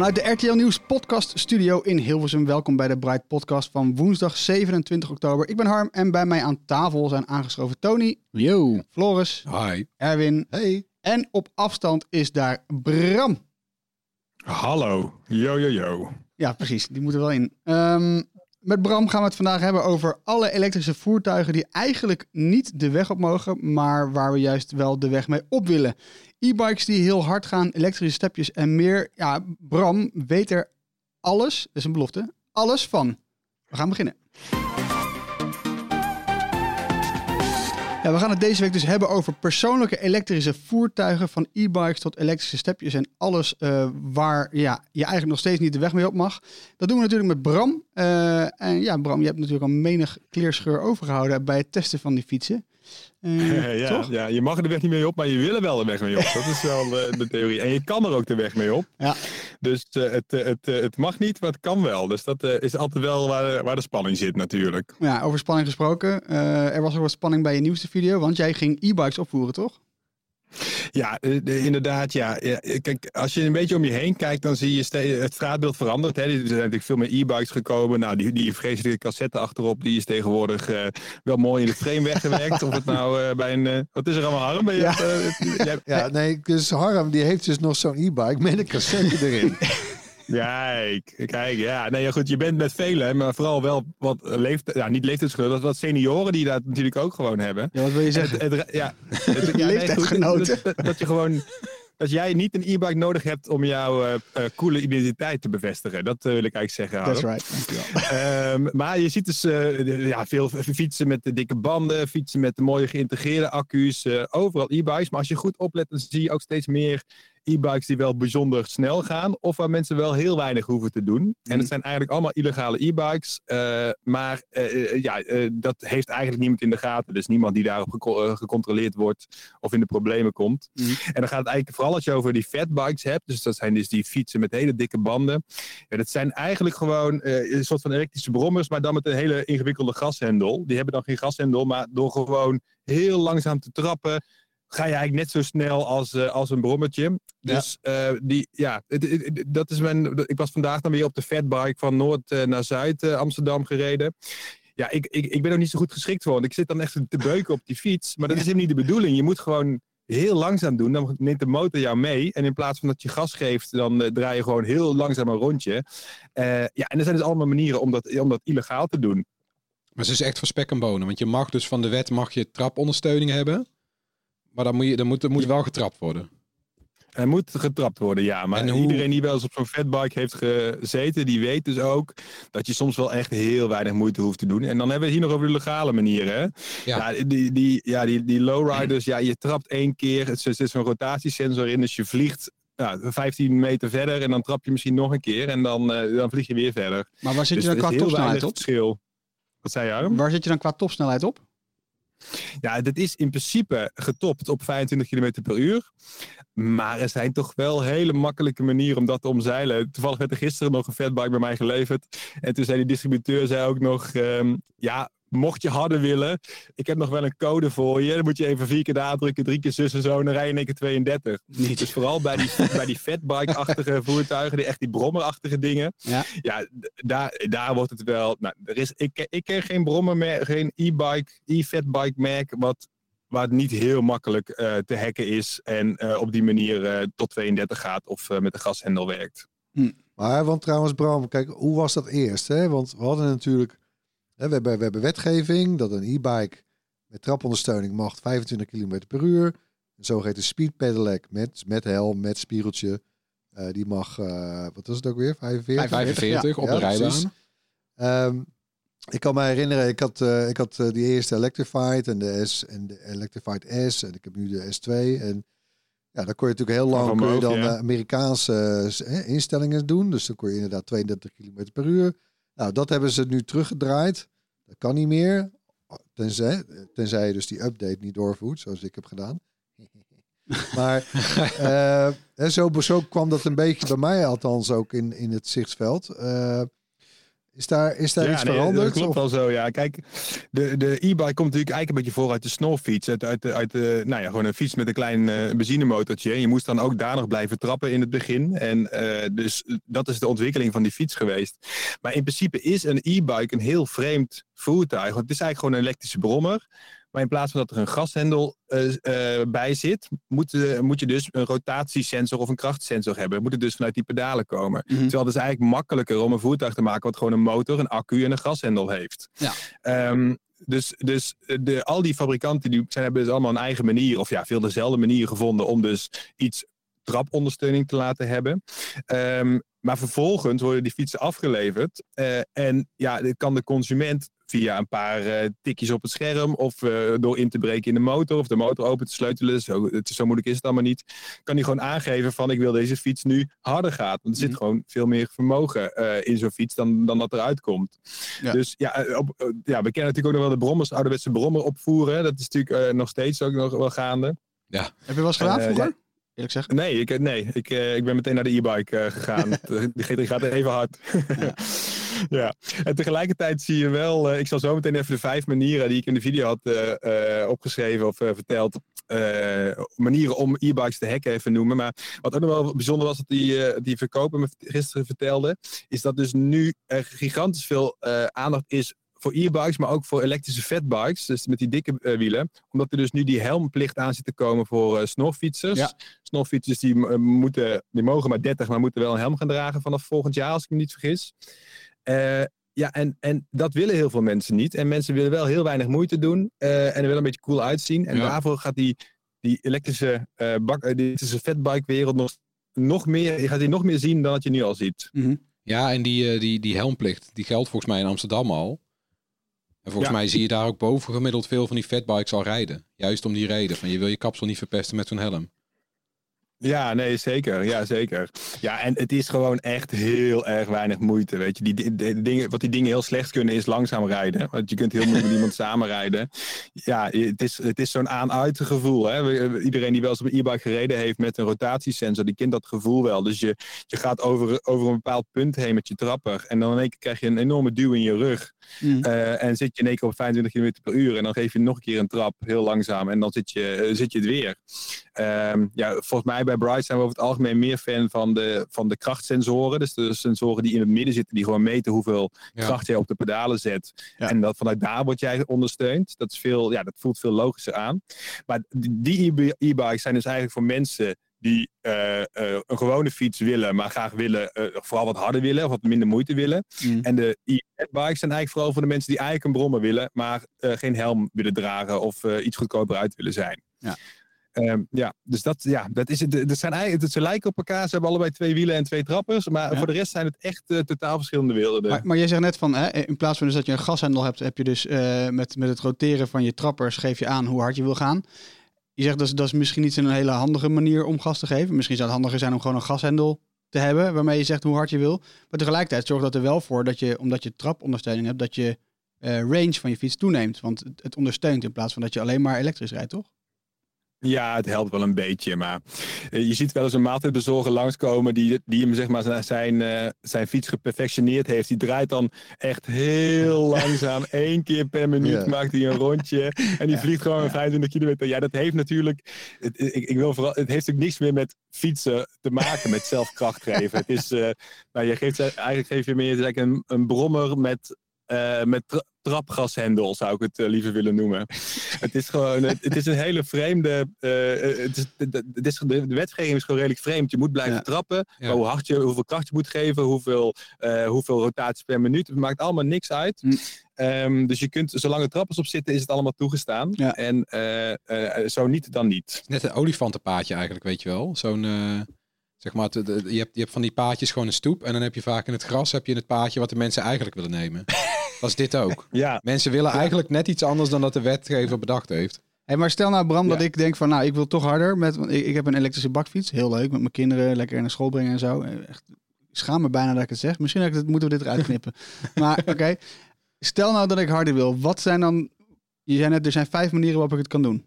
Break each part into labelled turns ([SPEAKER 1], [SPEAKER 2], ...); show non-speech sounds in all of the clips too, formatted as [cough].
[SPEAKER 1] Vanuit de RTL Nieuws podcast studio in Hilversum. Welkom bij de Bright podcast van woensdag 27 oktober. Ik ben Harm en bij mij aan tafel zijn aangeschoven Tony,
[SPEAKER 2] Yo.
[SPEAKER 1] Floris,
[SPEAKER 2] Hi.
[SPEAKER 1] Erwin
[SPEAKER 2] Hey.
[SPEAKER 1] en op afstand is daar Bram.
[SPEAKER 2] Hallo. Yo, yo, yo.
[SPEAKER 1] Ja, precies. Die moeten wel in. Ehm, met Bram gaan we het vandaag hebben over alle elektrische voertuigen die eigenlijk niet de weg op mogen, maar waar we juist wel de weg mee op willen. E-bikes die heel hard gaan, elektrische stepjes en meer. Ja, Bram weet er alles, dat is een belofte, alles van. We gaan beginnen. Ja, we gaan het deze week dus hebben over persoonlijke elektrische voertuigen. Van e-bikes tot elektrische stepjes en alles eh, waar ja, je eigenlijk nog steeds niet de weg mee op mag. Dat doen we natuurlijk met Bram. Eh, en ja, Bram, je hebt natuurlijk al menig kleerscheur overgehouden bij het testen van die fietsen. Eh, [laughs]
[SPEAKER 2] ja, ja, je mag er de weg niet mee op, maar je wil er wel de weg mee op. Dat is wel eh, de theorie. En je kan er ook de weg mee op.
[SPEAKER 1] Ja.
[SPEAKER 2] Dus eh, het, het, het mag niet, maar het kan wel. Dus dat is altijd wel waar, waar de spanning zit natuurlijk.
[SPEAKER 1] Ja, over spanning gesproken. Er was ook wat spanning bij je nieuwste video, want jij ging e-bikes opvoeren, toch?
[SPEAKER 2] Ja, eh, de- inderdaad. Ja. Ja, Kijk, als je een beetje om je heen kijkt, dan zie je ste- het straatbeeld veranderd. Hè. Er zijn natuurlijk veel meer e-bikes gekomen. Nou, die, die vreselijke cassette achterop, die is tegenwoordig eh, wel mooi in het frame weggewerkt. of het nou eh, bij een... eh, wat is er allemaal, Harm? Je,
[SPEAKER 1] Ja.
[SPEAKER 2] eh,
[SPEAKER 3] Ja, nee, dus Harm die heeft dus nog zo'n e-bike met een cassette erin. [laughs]
[SPEAKER 2] Kijk, kijk, ja. Nee, ja, goed, je bent met velen, maar vooral wel wat leeftijd, ja, niet leeftijdsgenoten, wat senioren die dat natuurlijk ook gewoon hebben.
[SPEAKER 1] Ja, wat wil je zeggen?
[SPEAKER 2] Het, [laughs] het- ja, het- ja,
[SPEAKER 1] Leeftijdsgenoten.
[SPEAKER 2] dat, dat je gewoon, dat jij niet een e-bike nodig hebt om jouw eh, eh, coole identiteit te bevestigen. Dat eh, wil ik eigenlijk zeggen.
[SPEAKER 1] That's right, dankjewel.
[SPEAKER 2] Ehm, maar je ziet dus ja, veel fietsen met de dikke banden, fietsen met de mooie geïntegreerde accu's, overal e-bikes. Maar als je goed oplet, dan zie je ook steeds meer e-bikes die wel bijzonder snel gaan, of waar mensen wel heel weinig hoeven te doen. En het zijn eigenlijk allemaal illegale e-bikes, eh, maar eh, eh, ja, dat heeft eigenlijk niemand in de gaten. Dus niemand die daarop eh, gecontroleerd wordt of in de problemen komt.
[SPEAKER 1] Mhm.
[SPEAKER 2] En dan gaat het eigenlijk vooral als je over die fatbikes hebt, dus dat zijn dus die fietsen met hele dikke banden. Ja, dat zijn eigenlijk gewoon een soort van elektrische brommers, maar dan met een hele ingewikkelde gashendel. Die hebben dan geen gashendel, maar door gewoon heel langzaam te trappen, ga je eigenlijk net zo snel als, eh, als een brommetje. Dus eh, die, ja, het- het- het- dat is mijn. Ik was vandaag dan weer op de fatbike van Noord eh, naar Zuid Amsterdam gereden. Ja, ik, ik, ik ben er niet zo goed geschikt voor. Want ik zit dan echt te beuken op die fiets. Maar dat is helemaal niet de bedoeling. Je moet gewoon heel langzaam doen. Dan neemt de motor jou mee. En in plaats van dat je gas geeft, dan draai je gewoon heel langzaam een rondje. Ja, en er zijn dus allemaal manieren om dat, om dat illegaal te doen.
[SPEAKER 4] Maar ze is echt voor spek en bonen. Want je mag dus van de wet mag je trapondersteuning hebben. Maar dan moet, je, dan moet, er moet wel getrapt worden.
[SPEAKER 2] Er moet getrapt worden, ja. Maar
[SPEAKER 4] hoe-
[SPEAKER 2] iedereen die wel eens op zo'n fatbike heeft gezeten, die weet dus ook dat je soms wel echt heel weinig moeite hoeft te doen. En dan hebben we het hier nog over de legale manieren. Hè?
[SPEAKER 4] Ja.
[SPEAKER 2] Ja. die, die, ja, die, die lowriders, ja, je trapt één keer, er zit zo'n rotatiesensor in, dus je vliegt ja, 15 meter verder en dan trap je misschien nog een keer en dan, eh, dan vlieg je weer verder.
[SPEAKER 1] Maar waar zit
[SPEAKER 2] Dus
[SPEAKER 1] je dan
[SPEAKER 2] er
[SPEAKER 1] qua topsnelheid op?
[SPEAKER 2] verschil. Wat zei je, Harm?
[SPEAKER 1] Waar zit je dan qua topsnelheid op?
[SPEAKER 2] Ja, dit is in principe getopt op 25 km per uur. Maar er zijn toch wel hele makkelijke manieren om dat te omzeilen. Toevallig werd er gisteren nog een fatbike bij mij geleverd. En toen zei die distributeur zei ook nog... ehm, ja, mocht je harder willen, ik heb nog wel een code voor je. Dan moet je even vier keer nadrukken, drie keer zus en zo. En dan rij je in één keer 32.
[SPEAKER 1] Niet.
[SPEAKER 2] Dus vooral bij die, [laughs] bij die fatbike-achtige voertuigen, die, echt die brommerachtige dingen.
[SPEAKER 1] Ja.
[SPEAKER 2] Ja, daar, daar wordt het wel. Nou, er is, ik, ken- ik ken geen brommer meer, geen e-bike, e-fatbike merk, wat, waar het niet heel makkelijk eh, te hacken is. En eh, op die manier eh, tot 32 gaat of met de gashendel werkt.
[SPEAKER 3] Maar, want trouwens Bram, kijk, hoe was dat eerst? Hè? Want we hadden natuurlijk, we, hebben, we hebben wetgeving dat een e-bike met trapondersteuning mag 25 km per uur. Een zogeheten speed pedelec met, met helm, met spiegeltje. Eh, die mag, eh, wat was het ook weer? 45?
[SPEAKER 4] 45 op
[SPEAKER 3] Ja,
[SPEAKER 4] de rijbaan.
[SPEAKER 3] Ehm, ik kan me herinneren, ik had, eh, ik had die eerste Electrified en de, S, en de Electrified S. En ik heb nu de S2. En ja, dan kon je natuurlijk heel lang
[SPEAKER 2] Van
[SPEAKER 3] kun je dan
[SPEAKER 2] ja.
[SPEAKER 3] Amerikaanse instellingen doen. Dus dan kon je inderdaad 32 km per uur. Nou, dat hebben ze nu teruggedraaid. Dat kan niet meer. Tenzij, tenzij je dus die update niet doorvoert, zoals ik heb gedaan. [laughs] maar [laughs] eh, zo, zo kwam dat een beetje bij mij althans ook in, in het zichtsveld. Eh, is daar, is daar iets
[SPEAKER 2] nee,
[SPEAKER 3] veranderd?
[SPEAKER 2] Dat klopt
[SPEAKER 3] Of-
[SPEAKER 2] wel zo, ja. Kijk, de, de e-bike komt natuurlijk eigenlijk een beetje voor uit de snorfiets. Uit, uit, de- uit de, nou ja, gewoon een fiets met een klein eh, benzinemotortje. En je moest dan ook daar nog blijven trappen in het begin. En eh, dus dat is de ontwikkeling van die fiets geweest. Maar in principe is een e-bike een heel vreemd voertuig. Want het is eigenlijk gewoon een elektrische brommer. Maar in plaats van dat er een gashendel eh, eh, bij zit, moet, eh, moet je dus een rotatiesensor of een krachtsensor hebben. Moet het dus vanuit die pedalen komen.
[SPEAKER 1] Mhm.
[SPEAKER 2] Terwijl het is eigenlijk makkelijker om een voertuig te maken wat gewoon een motor, een accu en een gashendel heeft.
[SPEAKER 1] Ja.
[SPEAKER 2] Ehm, dus dus de, al die fabrikanten die zijn, hebben dus allemaal een eigen manier, of ja, veel dezelfde manier gevonden om dus iets trapondersteuning te laten hebben. Ehm, maar vervolgens worden die fietsen afgeleverd. en ja, dit kan de consument via een paar eh, tikjes op het scherm of eh, door in te breken in de motor of de motor open te sleutelen. Zo, het, is- zo moeilijk is het allemaal niet. Kan hij gewoon aangeven van ik wil deze fiets nu harder gaat. Want er zit
[SPEAKER 1] Mhm.
[SPEAKER 2] gewoon veel meer vermogen eh, in zo'n fiets dan, dan dat eruit komt.
[SPEAKER 1] Ja.
[SPEAKER 2] Dus ja, op, ja, we kennen natuurlijk ook nog wel de brommers, ouderwetse brommer opvoeren. Dat is natuurlijk eh, nog steeds ook nog wel gaande.
[SPEAKER 1] Heb je wel eens gedaan vroeger?
[SPEAKER 2] ja.
[SPEAKER 1] Eerlijk zeggen.
[SPEAKER 2] Nee, ik, nee ik, eh, ik ben meteen naar de e-bike eh, gegaan. [laughs] de G3 gaat even hard. ja. [laughs] [laughs] En tegelijkertijd zie je wel, eh, ik zal zo meteen even de vijf manieren die ik in de video had eh, eh, opgeschreven of verteld, manieren om e-bikes te hacken even noemen. Maar wat ook nog wel bijzonder was, dat die, die verkoper me gisteren vertelde, is dat dus nu er gigantisch veel aandacht is voor e-bikes, maar ook voor elektrische fatbikes, dus met die dikke wielen. Omdat er dus nu die helmplicht aan zit te komen voor snorfietsers.
[SPEAKER 1] Ja.
[SPEAKER 2] Snorfietsers die, moeten, die mogen maar 30, maar moeten wel een helm gaan dragen vanaf volgend jaar, als ik me niet vergis. Eh, ja, en, en dat willen heel veel mensen niet. En mensen willen wel heel weinig moeite doen eh, en er willen een beetje cool uitzien. En
[SPEAKER 4] Ja.
[SPEAKER 2] daarvoor gaat die, die elektrische, eh bak, die elektrische fatbike wereld nog, nog meer, je gaat die nog meer zien dan dat je nu al ziet.
[SPEAKER 1] Mhm.
[SPEAKER 4] Ja, en die, die, die helmplicht, die geldt volgens mij in Amsterdam al. En volgens
[SPEAKER 2] Ja.
[SPEAKER 4] mij zie je daar ook bovengemiddeld veel van die fatbikes al rijden. Juist om die reden, van je wil je kapsel niet verpesten met zo'n helm.
[SPEAKER 2] Ja, nee, zeker. Ja, zeker. Ja, en het is gewoon echt heel erg weinig moeite. Weet je, die, dingen, wat die dingen heel slecht kunnen is langzaam rijden. Want je kunt heel moeilijk met iemand samenrijden. Ja, het is, het is zo'n aan-uit gevoel. Hè? Iedereen die wel eens op een e-bike gereden heeft met een rotatiesensor, die kent dat gevoel wel. Dus je, je gaat over, over een bepaald punt heen met je trapper. En dan in één keer krijg je een enorme duw in je rug.
[SPEAKER 1] Mhm.
[SPEAKER 2] Eh, en zit je in één keer op 25 km per uur. En dan geef je nog een keer een trap, heel langzaam. En dan zit je, eh, zit je het weer. Ehm, ja, volgens mij bij Bright zijn we over het algemeen meer fan van de, van de krachtsensoren. Dus de sensoren die in het midden zitten, die gewoon meten hoeveel
[SPEAKER 4] Ja.
[SPEAKER 2] kracht jij op de pedalen zet.
[SPEAKER 1] Ja.
[SPEAKER 2] En dat vanuit daar word jij ondersteund. Dat, is veel, ja, dat voelt veel logischer aan. Maar die e-bikes zijn dus eigenlijk voor mensen die eh, eh, een gewone fiets willen, maar graag willen, eh, vooral wat harder willen of wat minder moeite willen.
[SPEAKER 1] Mhm.
[SPEAKER 2] En de e-bikes zijn eigenlijk vooral voor de mensen die eigenlijk een brommer willen, maar geen helm willen dragen of iets goedkoper uit willen zijn.
[SPEAKER 1] Ja.
[SPEAKER 2] Ehm, ja, dus dat, ja, dat is het. Dat zijn eigenlijk, ze lijken op elkaar. Ze hebben allebei twee wielen en twee trappers. Maar
[SPEAKER 1] Ja.
[SPEAKER 2] voor de rest zijn het echt eh, totaal verschillende werelden.
[SPEAKER 1] Maar, maar jij zegt net van, hè, in plaats van dus dat je een gashendel hebt, heb je dus eh, met, met het roteren van je trappers geef je aan hoe hard je wil gaan. Je zegt dat is, dat is misschien niet een hele handige manier om gas te geven. Misschien zou het handiger zijn om gewoon een gashendel te hebben, waarmee je zegt hoe hard je wil. Maar tegelijkertijd zorgt dat er wel voor dat je, omdat je trapondersteuning hebt, dat je eh, range van je fiets toeneemt. Want het, het ondersteunt in plaats van dat je alleen maar elektrisch rijdt, toch?
[SPEAKER 2] Ja, het helpt wel een beetje. Maar eh, je ziet wel eens een maaltijdbezorger langskomen die, die hem zeg maar zijn- zijn, eh, zijn fiets geperfectioneerd heeft. Die draait dan echt heel [laughs] langzaam. één keer per minuut
[SPEAKER 3] Ja.
[SPEAKER 2] maakt hij een rondje. [laughs] En die vliegt gewoon 25 kilometer. Ja, dat heeft natuurlijk. Het, ik, ik wil vooral, het heeft natuurlijk niks meer met fietsen te maken, met zelfkracht geven. Het is, [laughs] nou, je geeft, eigenlijk geef je meer een, een brommer met. Eh, met tra- trapgashendel zou ik het eh, liever willen noemen. [laughs] het is gewoon, het, het is een hele vreemde. eh, het is, de, het is, de, de wetgeving is gewoon redelijk vreemd. Je moet blijven
[SPEAKER 1] Ja.
[SPEAKER 2] trappen.
[SPEAKER 4] Ja.
[SPEAKER 2] Hoe hard je, hoeveel kracht je moet geven, hoeveel, hoeveel rotaties per minuut. Het maakt allemaal niks uit.
[SPEAKER 1] Hm.
[SPEAKER 2] Ehm, dus je kunt, zolang er trappers op zitten, is het allemaal toegestaan.
[SPEAKER 1] Ja.
[SPEAKER 2] En zo niet, dan niet.
[SPEAKER 4] Net een olifantenpaadje eigenlijk, weet je wel. Zo'n Zeg maar, de- de- je, hebt, je hebt van die paadjes gewoon een stoep. En dan heb je vaak in het gras heb je het paadje wat de mensen eigenlijk willen nemen. [laughs] Dat is dit ook.
[SPEAKER 2] Ja,
[SPEAKER 4] Mensen willen eigenlijk net iets anders dan dat de wetgever bedacht heeft.
[SPEAKER 1] Hey, maar stel nou Bram dat ik denk van nou ik wil toch harder. Met, want ik, ik heb een elektrische bakfiets. Heel leuk met mijn kinderen lekker naar school brengen en zo. Echt, ik schaam me bijna dat ik het zeg. Misschien dat ik het, moeten we dit eruit knippen. [laughs] maar oké. Stel nou dat ik harder wil. Wat zijn dan... Je zei net er zijn vijf manieren waarop ik het kan doen.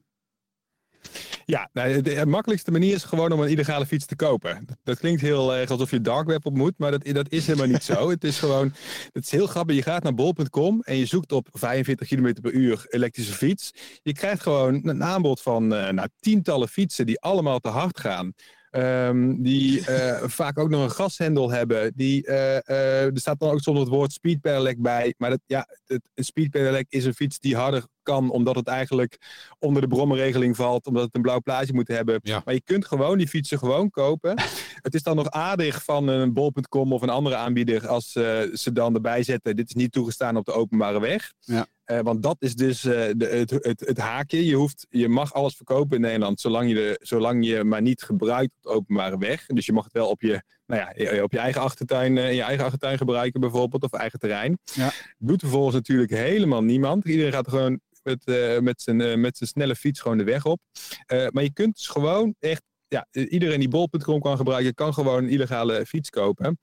[SPEAKER 2] Ja, nou, de, makkelijkste manier is gewoon om een illegale fiets te kopen. Dat, klinkt heel erg alsof je dark web op moet, maar dat, dat is helemaal niet zo. Het is gewoon, het is heel grappig. Je gaat naar bol.com en je zoekt op 45 km per uur elektrische fiets. Je krijgt gewoon een aanbod van eh, nou, tientallen fietsen die allemaal te hard gaan. Ehm, die eh, [laughs] vaak ook nog een gashendel hebben. Die, eh, er staat dan ook soms het woord speed pedelec bij. Maar dat, ja, een speed pedelec is een fiets die harder kan, omdat het eigenlijk onder de brommenregeling valt, omdat het een blauw plaatje moet hebben.
[SPEAKER 4] Ja.
[SPEAKER 2] Maar je kunt gewoon die fietsen gewoon kopen. [laughs] het is dan nog aardig van een bol.com of een andere aanbieder als eh, ze dan erbij zetten. Dit is niet toegestaan op de openbare weg.
[SPEAKER 1] Ja.
[SPEAKER 2] Eh, want dat is dus eh, de, het, het, het haakje. Je, hoeft, je mag alles verkopen in Nederland, zolang je, de, zolang je maar niet gebruikt op de openbare weg. Dus je mag het wel op je, nou ja, op je eigen achtertuin, in je eigen achtertuin gebruiken bijvoorbeeld, of eigen terrein.
[SPEAKER 1] Ja.
[SPEAKER 2] Doet vervolgens natuurlijk helemaal niemand. Iedereen gaat gewoon met, eh, met, zijn, eh, met zijn snelle fiets gewoon de weg op. Eh, maar je kunt dus gewoon echt ja, iedereen die bol.com kan gebruiken, kan gewoon een illegale fiets kopen.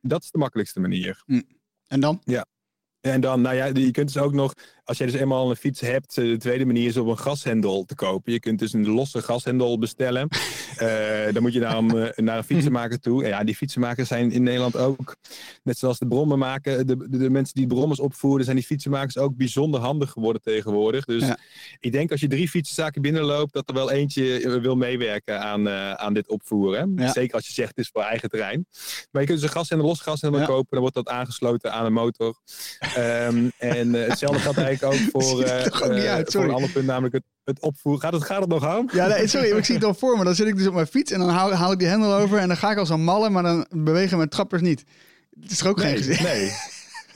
[SPEAKER 2] Dat is de makkelijkste manier.
[SPEAKER 1] En dan?
[SPEAKER 2] En dan, nou ja, je kunt dus ook nog, als jij dus eenmaal een fiets hebt, eh, de tweede manier is om een gashendel te kopen. Je kunt dus een losse gashendel bestellen. [laughs] Eh, dan moet je naar een, naar een fietsenmaker toe. En ja, die fietsenmakers zijn in Nederland ook, net zoals de brommen maken, de, de, de mensen die brommers opvoeren, zijn die fietsenmakers ook bijzonder handig geworden tegenwoordig. Dus
[SPEAKER 1] Ja.
[SPEAKER 2] ik denk als je drie fietsenzaken binnenloopt, dat er wel eentje eh, wil meewerken aan, eh, aan dit opvoeren.
[SPEAKER 1] Ja.
[SPEAKER 2] Zeker als je zegt het is voor eigen terrein. Maar je kunt dus een gashendel, los gashendel
[SPEAKER 1] Ja.
[SPEAKER 2] kopen, dan wordt dat aangesloten aan een motor. Ehm, en eh, hetzelfde geldt eigenlijk ook [laughs] voor,
[SPEAKER 1] er toch ook niet
[SPEAKER 2] eh,
[SPEAKER 1] uit,
[SPEAKER 2] voor
[SPEAKER 1] sorry.
[SPEAKER 2] een ander punt, namelijk het, het opvoeren. Gaat het, gaat het nog aan?
[SPEAKER 1] Ja, nee, sorry, ik zie het al voor me. Dan zit ik dus op mijn fiets en dan haal, haal ik die hendel over en dan ga ik als een malle, maar dan bewegen mijn trappers niet. Het is toch ook geen gezicht?
[SPEAKER 2] nee.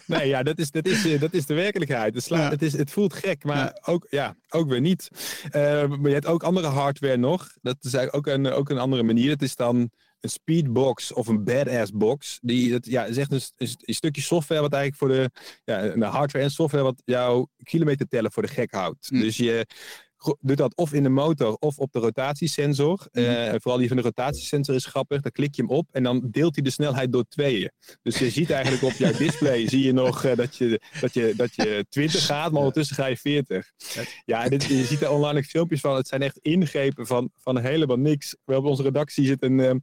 [SPEAKER 2] Nee, ja, dat is, dat is, eh, dat is de werkelijkheid. Het, sla-
[SPEAKER 1] Ja.
[SPEAKER 2] het, is, het voelt gek, maar
[SPEAKER 1] Ja.
[SPEAKER 2] ook, ja, ook weer niet. Maar je hebt ook andere hardware nog. Dat is eigenlijk ook een, ook een andere manier. Dat is dan een speedbox of een badass box. Die, dat, ja, is echt een, st- een, een stukje software wat eigenlijk voor de, ja, een hardware en software wat jouw kilometer tellen voor de gek houdt.
[SPEAKER 1] Hm.
[SPEAKER 2] Dus je doet dat of in de motor of op de rotatiesensor. Eh, vooral die van de rotatiesensor is grappig. Dan klik je hem op en dan deelt hij de snelheid door tweeën. Dus je ziet eigenlijk op jouw display [laughs] zie je nog eh, dat, je, dat, je, dat je 20 gaat, maar ondertussen ga je 40. Ja, dit, je ziet er online filmpjes van. Het zijn echt ingrepen van, van helemaal niks. We op onze redactie zit een, eh,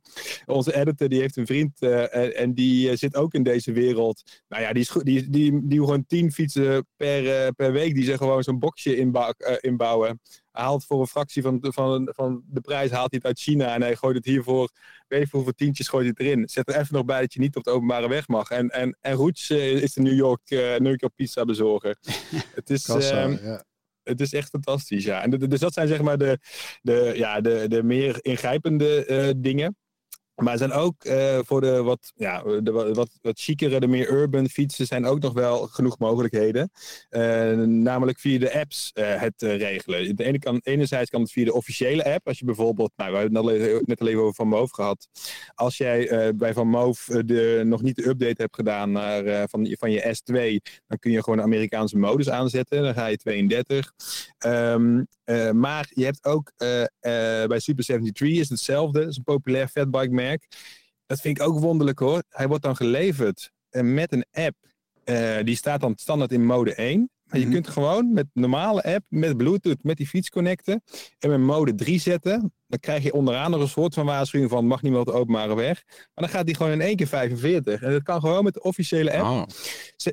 [SPEAKER 2] onze editor, die heeft een vriend en, en die zit ook in deze wereld. Nou ja, die, is goed, die, die, die gewoon 10 fietsen per, per week, die ze gewoon zo'n boxje inbou- eh, inbouwen. Hij haalt voor een fractie van, de- van, van de prijs haalt hij het uit China en hij gooit het hiervoor, weet ik hoeveel tientjes gooit hij erin. Zet er even nog bij dat je niet op de openbare weg mag. En, en, en Roots eh, is de New York, eh, New York pizza bezorger. [laughs] het is...
[SPEAKER 3] Kassa,
[SPEAKER 2] ehm,
[SPEAKER 3] ja.
[SPEAKER 2] het is echt fantastisch, ja. En dus dat zijn zeg maar de, de, ja, de, de meer ingrijpende eh, dingen. Maar zijn ook eh, voor de wat, ja, de wat, wat, chicere, de meer urban fietsen zijn ook nog wel genoeg mogelijkheden. Eh, namelijk via de apps eh, het regelen. Ene kan, enerzijds kan het via de officiële app. Als je bijvoorbeeld, nou, we hebben het net al even- over Van Moof gehad. Als jij bij Van Moof de, nog niet de update hebt gedaan naar, van, je- van je S2, dan kun je gewoon de Amerikaanse modus aanzetten. Dan ga je 32. Ehm, eh, maar je hebt ook bij Super 73 is het hetzelfde. Dat is een populair fatbike merk. Dat vind ik ook wonderlijk hoor. Hij wordt dan geleverd eh, met een app. Eh, die staat dan standaard in mode 1. Maar je
[SPEAKER 1] Mhm.
[SPEAKER 2] kunt gewoon met normale app, met Bluetooth, met die fiets connecten. En met mode 3 zetten. Dan krijg je onderaan nog een soort van waarschuwing van mag niet meer op de openbare weg. Maar dan gaat die gewoon in één keer 45. En dat kan gewoon met de officiële app.
[SPEAKER 4] Oh.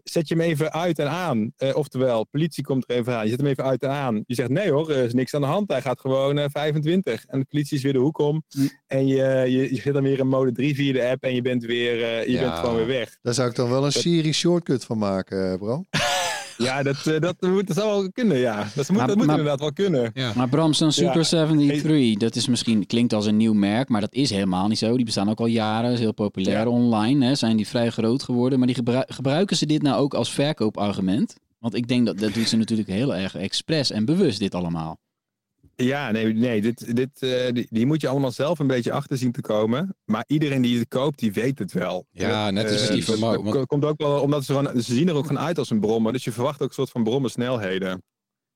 [SPEAKER 2] Zet, je hem even uit en aan. Eh, oftewel, politie komt er even aan. Je zet hem even uit en aan. Je zegt nee hoor, er is niks aan de hand. Hij gaat gewoon eh, 25. En de politie is weer de hoek om.
[SPEAKER 1] Hm.
[SPEAKER 2] En je, je, je zit dan weer in mode 3 via de app. En je bent weer eh, je
[SPEAKER 4] Ja.
[SPEAKER 2] bent gewoon weer weg.
[SPEAKER 3] Daar zou ik dan wel een Siri shortcut van maken, eh, bro. [laughs]
[SPEAKER 2] Ja, dat, eh, dat, moet, dat zou wel kunnen, ja. Dat moet,
[SPEAKER 5] Maar-
[SPEAKER 2] dat moet
[SPEAKER 5] maar-
[SPEAKER 2] inderdaad wel kunnen.
[SPEAKER 4] Ja.
[SPEAKER 5] Maar Bram, zo'n Super
[SPEAKER 2] Ja.
[SPEAKER 5] 73, dat is misschien, klinkt als een nieuw merk, maar dat is helemaal niet zo. Die bestaan ook al jaren, is heel populair
[SPEAKER 2] Ja.
[SPEAKER 5] online, hè, zijn die vrij groot geworden. Maar die gebru- gebruiken ze dit nou ook als verkoopargument? Want ik denk dat dat doet ze natuurlijk heel erg expres en bewust dit allemaal.
[SPEAKER 2] Ja, nee, nee dit, dit, eh, die, die moet je allemaal zelf een beetje achter zien te komen. Maar iedereen die het koopt, die weet het wel.
[SPEAKER 4] Ja, net als die van
[SPEAKER 2] dat-
[SPEAKER 4] Mo-
[SPEAKER 2] dat
[SPEAKER 4] want-
[SPEAKER 2] komt ook wel omdat ze gewoon, ze zien er ook gewoon uit als een brommer. Dus je verwacht ook een soort van brommensnelheden.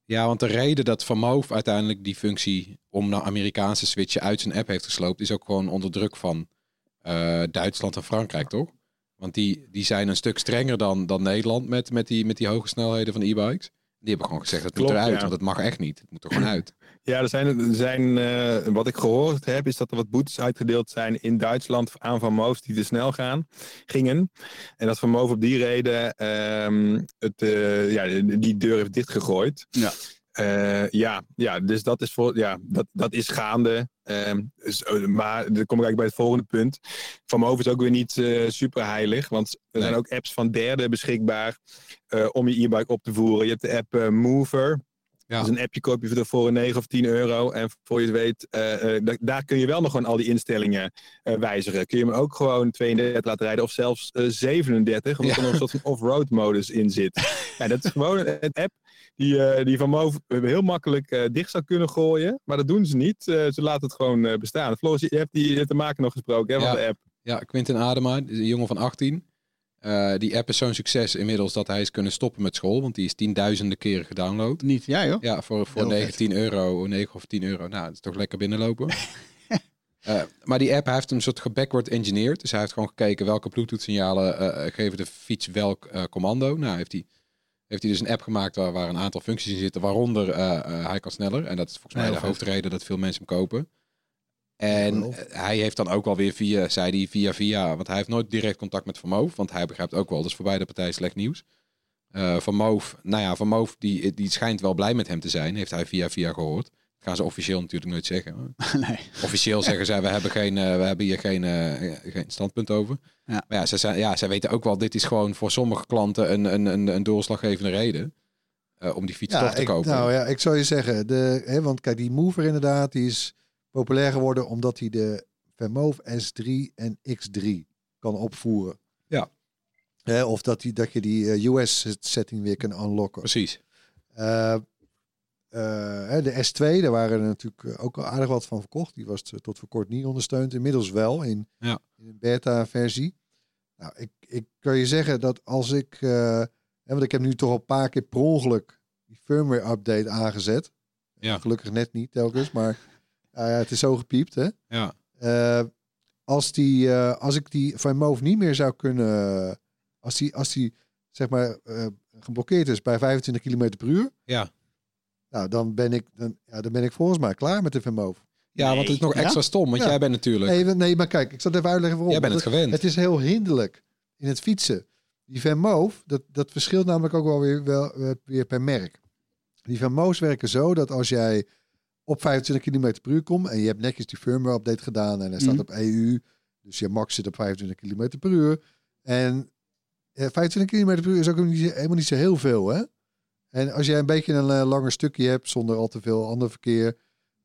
[SPEAKER 4] Ja, want de reden dat Van Moof uiteindelijk die functie om naar Amerikaanse switchen uit zijn app heeft gesloopt, is ook gewoon onder druk van eh, Duitsland en Frankrijk, toch? Want die, die zijn een stuk strenger dan, dan Nederland met, met, die, met die hoge snelheden van e-bikes. Die hebben gewoon gezegd, het moet
[SPEAKER 2] Klopt,
[SPEAKER 4] eruit,
[SPEAKER 2] ja.
[SPEAKER 4] want het mag echt niet. Het moet er gewoon uit.
[SPEAKER 2] Ja, er zijn, er zijn eh, wat ik gehoord heb, is dat er wat boetes uitgedeeld zijn in Duitsland aan Van Moof die te snel gaan, gingen. En dat Van Moof op die reden ehm, het, eh, ja, die deur heeft dichtgegooid.
[SPEAKER 1] Ja.
[SPEAKER 2] Eh, ja, ja, dus dat is, voor, ja, dat, dat is gaande. Ehm, dus, maar dan kom ik eigenlijk bij het volgende punt. Van Moof is ook weer niet super heilig, want er zijn ook apps van derden beschikbaar om je e-bike op te voeren. Je hebt de app Mover.
[SPEAKER 4] Ja.
[SPEAKER 2] Is een appje koop je voor voor een 9 of 10 euro. En voor je het weet, eh, eh, da- daar kun je wel nog gewoon al die instellingen eh, wijzigen. Kun je hem ook gewoon 32 laten rijden of zelfs eh, 37, omdat
[SPEAKER 4] Ja.
[SPEAKER 2] er nog een soort van off-road modus in zit. [laughs] ja, dat is gewoon een app die, die van Move heel makkelijk dicht zou kunnen gooien. Maar dat doen ze niet. Ze laten het gewoon bestaan. Floris, je hebt, die, de maker nog gesproken hè, van
[SPEAKER 4] Ja.
[SPEAKER 2] de app.
[SPEAKER 4] Ja, Quinten Adema, een jongen van 18. Eh, die app is zo'n succes inmiddels dat hij is kunnen stoppen met school, want die is tienduizenden keren gedownload.
[SPEAKER 1] Niet, ja joh.
[SPEAKER 4] Ja, voor, voor
[SPEAKER 3] Heel vet.
[SPEAKER 4] 19 euro, 9 of 10 euro. Nou, dat is toch lekker binnenlopen. [laughs] Eh, maar die app heeft hem een soort gebackward engineerd. Dus hij heeft gewoon gekeken welke Bluetooth signalen eh, geven de fiets welk eh, commando. Nou, heeft hij, heeft hij dus een app gemaakt waar, waar een aantal functies in zitten, waaronder hij kan sneller. En dat is volgens mij de hoofdreden dat veel mensen hem kopen. En eh, hij heeft dan ook wel weer via, zei hij, via via, want hij heeft nooit direct contact met Van Moof, want hij begrijpt ook wel, dat is voor beide partijen slecht nieuws. Eh, van Moof, nou ja, Van Moof die, die schijnt wel blij met hem te zijn, heeft hij via via gehoord. Dat gaan ze officieel natuurlijk nooit zeggen. [laughs]
[SPEAKER 1] nee.
[SPEAKER 4] Officieel zeggen zij, we hebben, geen, eh, we hebben hier geen, eh, geen standpunt over.
[SPEAKER 1] Ja.
[SPEAKER 4] Maar ja, zij, zijn- ja, zij weten ook wel, dit is gewoon voor sommige klanten een, een, een, een doorslaggevende reden eh, om die fiets toch te
[SPEAKER 3] ik,
[SPEAKER 4] kopen.
[SPEAKER 3] nou ja, ik zou je zeggen, de, hè, want kijk, die Mover inderdaad, die is populair geworden omdat hij de Vermove S3 en X3 kan opvoeren.
[SPEAKER 4] Ja.
[SPEAKER 3] Of dat, die, dat je die US-setting weer kan unlocken.
[SPEAKER 4] Precies.
[SPEAKER 3] Eh, eh, de S2, daar waren er natuurlijk eh, ook al aardig wat van verkocht. Die was eh, tot voor kort niet ondersteund. Inmiddels wel in,
[SPEAKER 4] Ja.
[SPEAKER 3] in een beta-versie. Nou, ik, ik kan je zeggen dat als ik... eh, hè, want ik heb nu toch al een paar keer per ongeluk die firmware-update aangezet.
[SPEAKER 4] Ja.
[SPEAKER 3] Gelukkig net niet telkens, maar ja, het is zo gepiept, hè.
[SPEAKER 4] Ja.
[SPEAKER 3] Eh, als, die, eh, als ik die van Move niet meer zou kunnen... Als die, als die zeg maar eh, geblokkeerd is bij 25 km per uur...
[SPEAKER 4] Ja.
[SPEAKER 3] Nou, dan ben ik, dan, ja, dan ben ik volgens mij klaar met de Vermove.
[SPEAKER 4] Ja, want het is nog
[SPEAKER 1] Ja?
[SPEAKER 4] extra stom, want
[SPEAKER 3] Ja.
[SPEAKER 4] jij bent natuurlijk...
[SPEAKER 3] Nee, nee, maar kijk, ik zal het even uitleggen waarom.
[SPEAKER 4] jij bent het gewend.
[SPEAKER 3] het is heel hinderlijk in het fietsen. Die Vermove, dat, dat verschilt namelijk ook wel weer, wel, eh, weer per merk. Die Vermoves werken zo dat als jij op 25 km per uur komt en je hebt netjes die firmware update gedaan en hij staat
[SPEAKER 1] Mhm.
[SPEAKER 3] op EU, dus je max zit op 25 km per uur. En eh, 25 km per uur is ook niet, helemaal niet zo heel veel, hè? En als jij een beetje een eh, langer stukje hebt zonder al te veel ander verkeer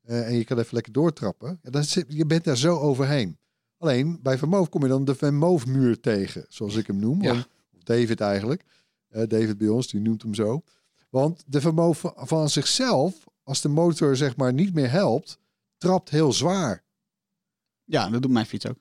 [SPEAKER 3] eh, en je kan even lekker doortrappen, ja, dan zit, je bent daar zo overheen. Alleen bij Vermoof kom je dan de Vermoof-muur tegen, zoals ik hem noem.
[SPEAKER 4] Ja.
[SPEAKER 3] Want- Of David eigenlijk. Eh, David bij ons, die noemt hem zo. Want de Vermoof van zichzelf, als de motor zeg maar niet meer helpt, trapt heel zwaar.
[SPEAKER 1] Ja, dat doet mijn fiets ook.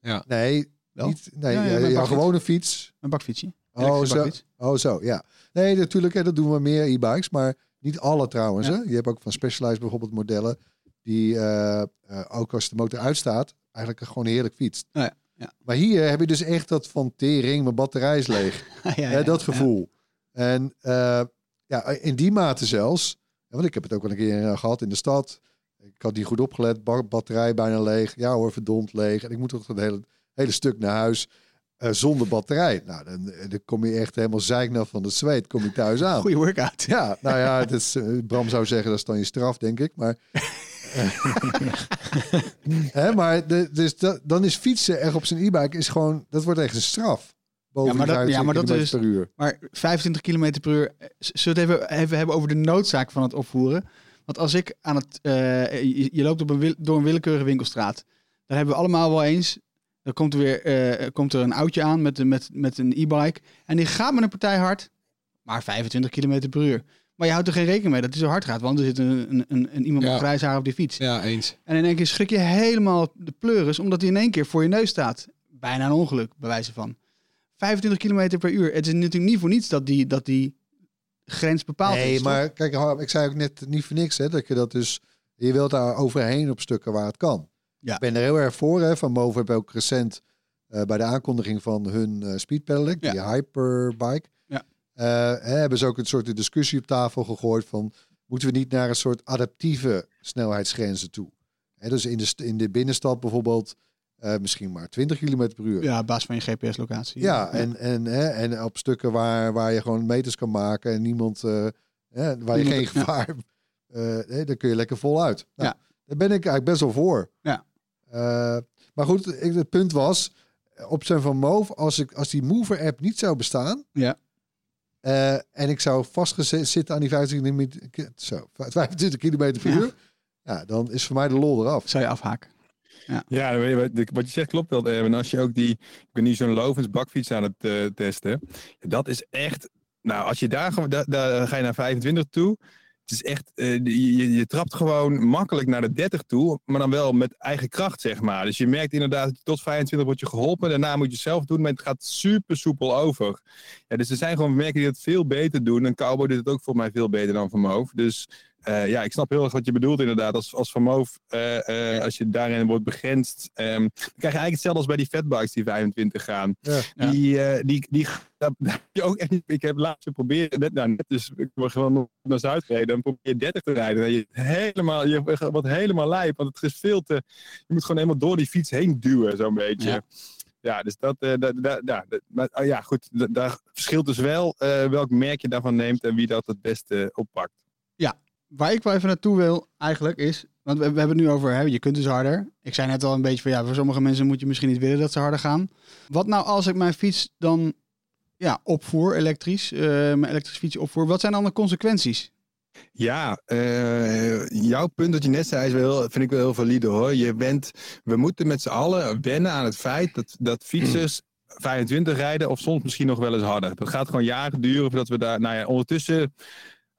[SPEAKER 1] Ja.
[SPEAKER 3] Nee,
[SPEAKER 1] Wel?
[SPEAKER 3] niet, nee
[SPEAKER 1] Ja, ja,
[SPEAKER 3] ja, jouw gewone fiets.
[SPEAKER 1] Een bakfietsje.
[SPEAKER 3] Oh zo, oh, zo, ja. Nee, natuurlijk, hè, dat doen we meer e-bikes, maar niet alle trouwens.
[SPEAKER 1] Ja.
[SPEAKER 3] Hè? Je hebt ook van Specialized bijvoorbeeld modellen die eh, eh, ook als de motor uitstaat, eigenlijk gewoon heerlijk fietst.
[SPEAKER 1] Oh ja, ja.
[SPEAKER 3] Maar hier heb je dus echt dat van tering, mijn batterij is leeg. [laughs]
[SPEAKER 1] ja, ja,
[SPEAKER 3] Hè, dat
[SPEAKER 1] ja.
[SPEAKER 3] gevoel. En eh, ja, in die mate zelfs. Want ik heb het ook wel een keer eh, gehad in de stad. Ik had niet goed opgelet. ba- batterij bijna leeg. Ja hoor, verdomd leeg. En ik moet toch een hele, hele stuk naar huis eh, zonder batterij. Nou, dan, eh, dan kom je echt helemaal zeiknat van de zweet. Kom je thuis aan. [laughs]
[SPEAKER 1] Goeie workout.
[SPEAKER 3] Ja, nou ja, het is, Bram zou zeggen dat is dan je straf, denk ik. Maar, [laughs] [laughs] Hè, maar de, dus dat, dan is fietsen echt op zijn e-bike is gewoon, dat wordt echt een straf. Boven
[SPEAKER 1] Ja, maar dat- ja, maar dat
[SPEAKER 3] 25
[SPEAKER 1] is-
[SPEAKER 3] per uur.
[SPEAKER 1] Maar 25 km per uur. eh, Zullen we het even, even hebben over de noodzaak van het opvoeren? Want als ik aan het. eh, je, je loopt op een door een willekeurige winkelstraat. Dan hebben we allemaal wel eens. Dan komt er weer eh, komt er een oudje aan met, een- met, met een e-bike. En die gaat met een partij hard. Maar 25 km per uur. Maar je houdt er geen rekening mee dat hij zo hard gaat. Want er zit een, een, een, een iemand
[SPEAKER 4] Ja.
[SPEAKER 1] met grijs haar op die fiets.
[SPEAKER 4] Ja, eens.
[SPEAKER 1] En in één keer schrik je helemaal de pleuris, omdat hij in één keer voor je neus staat. Bijna een ongeluk, bij wijze van. 25 km per uur. Het is natuurlijk niet voor niets dat die, dat die grens bepaald is.
[SPEAKER 3] Nee,
[SPEAKER 1] toch?
[SPEAKER 3] maar kijk, ik zei ook net niet voor niks, hè, dat je dat dus, je wilt daar overheen op stukken waar het kan.
[SPEAKER 1] Ja.
[SPEAKER 3] Ik ben er heel erg voor, hè. Van Move heb ook recent eh, bij de aankondiging van hun eh speed pedelec, die hyperbike,
[SPEAKER 1] Ja.
[SPEAKER 3] eh, hè, hebben ze ook een soort discussie op tafel gegooid van, moeten we niet naar een soort adaptieve snelheidsgrenzen toe? Hè, dus in de, in de binnenstad bijvoorbeeld eh, misschien maar 20 km per uur.
[SPEAKER 1] Ja, op basis van je GPS-locatie.
[SPEAKER 3] Ja, en, en, hè, en op stukken waar, waar je gewoon meters kan maken en niemand, eh, hè, waar je geen
[SPEAKER 1] Niemand- ja.
[SPEAKER 3] gevaar, eh hè, dan kun je lekker voluit. Nou,
[SPEAKER 1] Ja.
[SPEAKER 3] Daar ben ik eigenlijk best wel voor.
[SPEAKER 1] Ja.
[SPEAKER 3] Maar goed, ik, het punt was, op zijn van Move, als, ik, als die Mover-app niet zou bestaan,
[SPEAKER 1] Ja.
[SPEAKER 3] en ik zou vastgezet zitten aan die 25 km, zo, 25 km per uur, ja, dan is voor mij de lol eraf.
[SPEAKER 1] Zou je afhaken.
[SPEAKER 2] Ja, je wat- je zegt klopt wel, Erwin. Als je ook die, ik ben nu zo'n Lovens bakfiets aan het eh, testen. Dat is echt, nou, als je daar, daar, daar ga je naar 25 toe. Het is echt, eh, je, je, trapt gewoon makkelijk naar de 30 toe, maar dan wel met eigen kracht, zeg maar. Dus je merkt inderdaad dat je tot 25 wordt je geholpen. Daarna moet je het zelf doen, maar het gaat super soepel over. Ja, dus er zijn gewoon merken die het veel beter doen. En Cowboy doet het ook voor mij veel beter dan Van Moof. Dus eh, ja, ik snap heel erg wat je bedoelt inderdaad. Als, als Van Moof, eh, eh, als je daarin wordt begrensd, ehm, dan krijg je eigenlijk hetzelfde als bij die fatbikes die 25 gaan.
[SPEAKER 3] Ja.
[SPEAKER 2] Die, eh, die, die, [laughs] ook echt niet. Ik heb laatst geprobeerd, net, nou, net dus ik word gewoon nog naar Zuid gereden. Dan probeer je 30 te rijden. En je, helemaal, je wordt helemaal lijp, want het is veel te. Je moet gewoon helemaal door die fiets heen duwen, zo'n beetje.
[SPEAKER 1] Ja.
[SPEAKER 2] Ja. dus dat, eh, ja, maar, oh ja, goed, da- daar verschilt dus wel eh, welk merk je daarvan neemt en wie dat het beste oppakt.
[SPEAKER 1] Waar ik wel even naartoe wil, eigenlijk is... Want we, hebben het nu over, hè, je kunt dus harder. Ik zei net al een beetje van, ja, voor sommige mensen moet je misschien niet willen dat ze harder gaan. Wat nou als ik mijn fiets dan ja, opvoer, elektrisch, eh, mijn elektrische fiets opvoer. Wat zijn dan de consequenties?
[SPEAKER 2] Ja, eh, jouw punt dat je net zei is wel, vind ik wel heel valide hoor. Je bent, we moeten met z'n allen wennen aan het feit dat, dat fietsers [clears throat] 25 rijden of soms misschien nog wel eens harder. Dat gaat gewoon jaren duren voordat we daar, nou ja, ondertussen...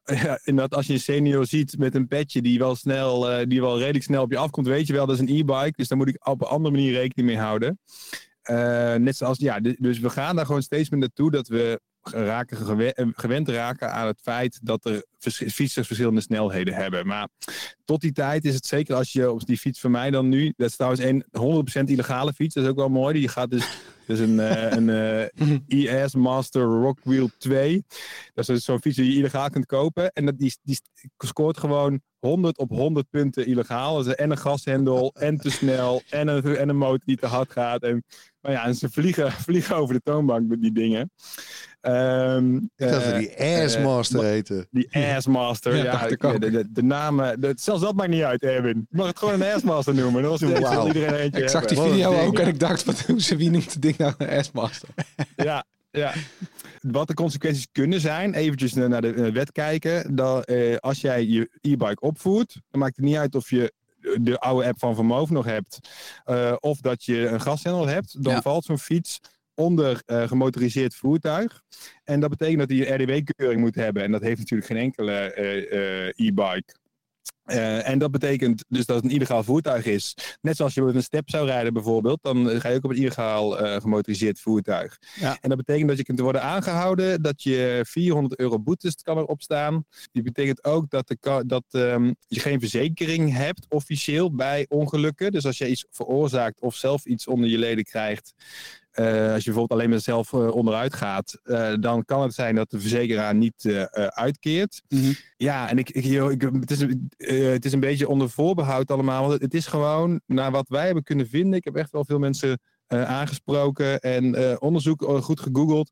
[SPEAKER 2] [laughs] Ja, inderdaad, als je een senior ziet met een petje die wel snel, eh, die wel redelijk snel op je afkomt, weet je wel, dat is een e-bike. Dus daar moet ik op een andere manier rekening mee houden. Eh, net zoals, ja, dus we gaan daar gewoon steeds meer naartoe dat we raken eh, gewend raken aan het feit dat er fietsers verschillende snelheden hebben. Maar tot die tijd is het zeker als je op die fiets van mij dan nu, dat is trouwens een 100% illegale fiets, dat is ook wel mooi. Die gaat dus, dat is een, eh, [laughs] een eh, ES Master Rockwheel 2. Dat is dus zo'n fiets die je illegaal kunt kopen. En dat, die, die scoort gewoon 100 op 100 punten illegaal. Dus en een gashendel, en te snel, en een, en een motor die te hard gaat. En, maar ja, en ze vliegen, [laughs] vliegen over de toonbank met die dingen. Ehm,
[SPEAKER 3] Ik dacht dat
[SPEAKER 2] eh,
[SPEAKER 3] die Assmaster heette.
[SPEAKER 2] die Assmaster,
[SPEAKER 4] Ja,
[SPEAKER 2] ja,
[SPEAKER 4] dacht ik
[SPEAKER 2] ik-
[SPEAKER 4] ook.
[SPEAKER 2] de, de, de namen, de- zelfs dat maakt niet uit, Erwin. Je mag het gewoon een Assmaster noemen. Dat was wel iedereen eentje
[SPEAKER 4] Ik zag die video
[SPEAKER 3] ding,
[SPEAKER 4] ook
[SPEAKER 3] ja.
[SPEAKER 4] en ik dacht, [laughs] wat? Wie noemt het ding nou een S-Master? [laughs]
[SPEAKER 2] Ja, ja. Wat de consequenties kunnen zijn, eventjes naar de wet kijken. Dat, eh, als jij je e-bike opvoert, dan maakt het niet uit of je de oude app van Vermoof nog hebt, eh, of dat je een gashendel hebt, dan
[SPEAKER 1] Ja.
[SPEAKER 2] valt zo'n fiets onder eh, gemotoriseerd voertuig. En dat betekent dat hij een RDW-keuring moet hebben. En dat heeft natuurlijk geen enkele eh, eh, e-bike. Eh, en dat betekent dus dat het een illegaal voertuig is. Net zoals je met een step zou rijden bijvoorbeeld, dan ga je ook op een illegaal eh, gemotoriseerd voertuig.
[SPEAKER 1] Ja.
[SPEAKER 2] En dat betekent dat je kunt worden aangehouden, dat je 400 euro boetes kan erop staan. Die betekent ook dat, de, dat ehm, je geen verzekering hebt officieel bij ongelukken. Dus als je iets veroorzaakt of zelf iets onder je leden krijgt, eh, als je bijvoorbeeld alleen maar zelf eh, onderuit gaat, eh, dan kan het zijn dat de verzekeraar niet uitkeert.
[SPEAKER 1] Mhm.
[SPEAKER 2] Ja, en ik, ik, joh, ik, het, is, een- het is een beetje onder voorbehoud allemaal. Want het, is gewoon, naar wat wij hebben kunnen vinden. Ik heb echt wel veel mensen aangesproken en onderzoek goed gegoogeld.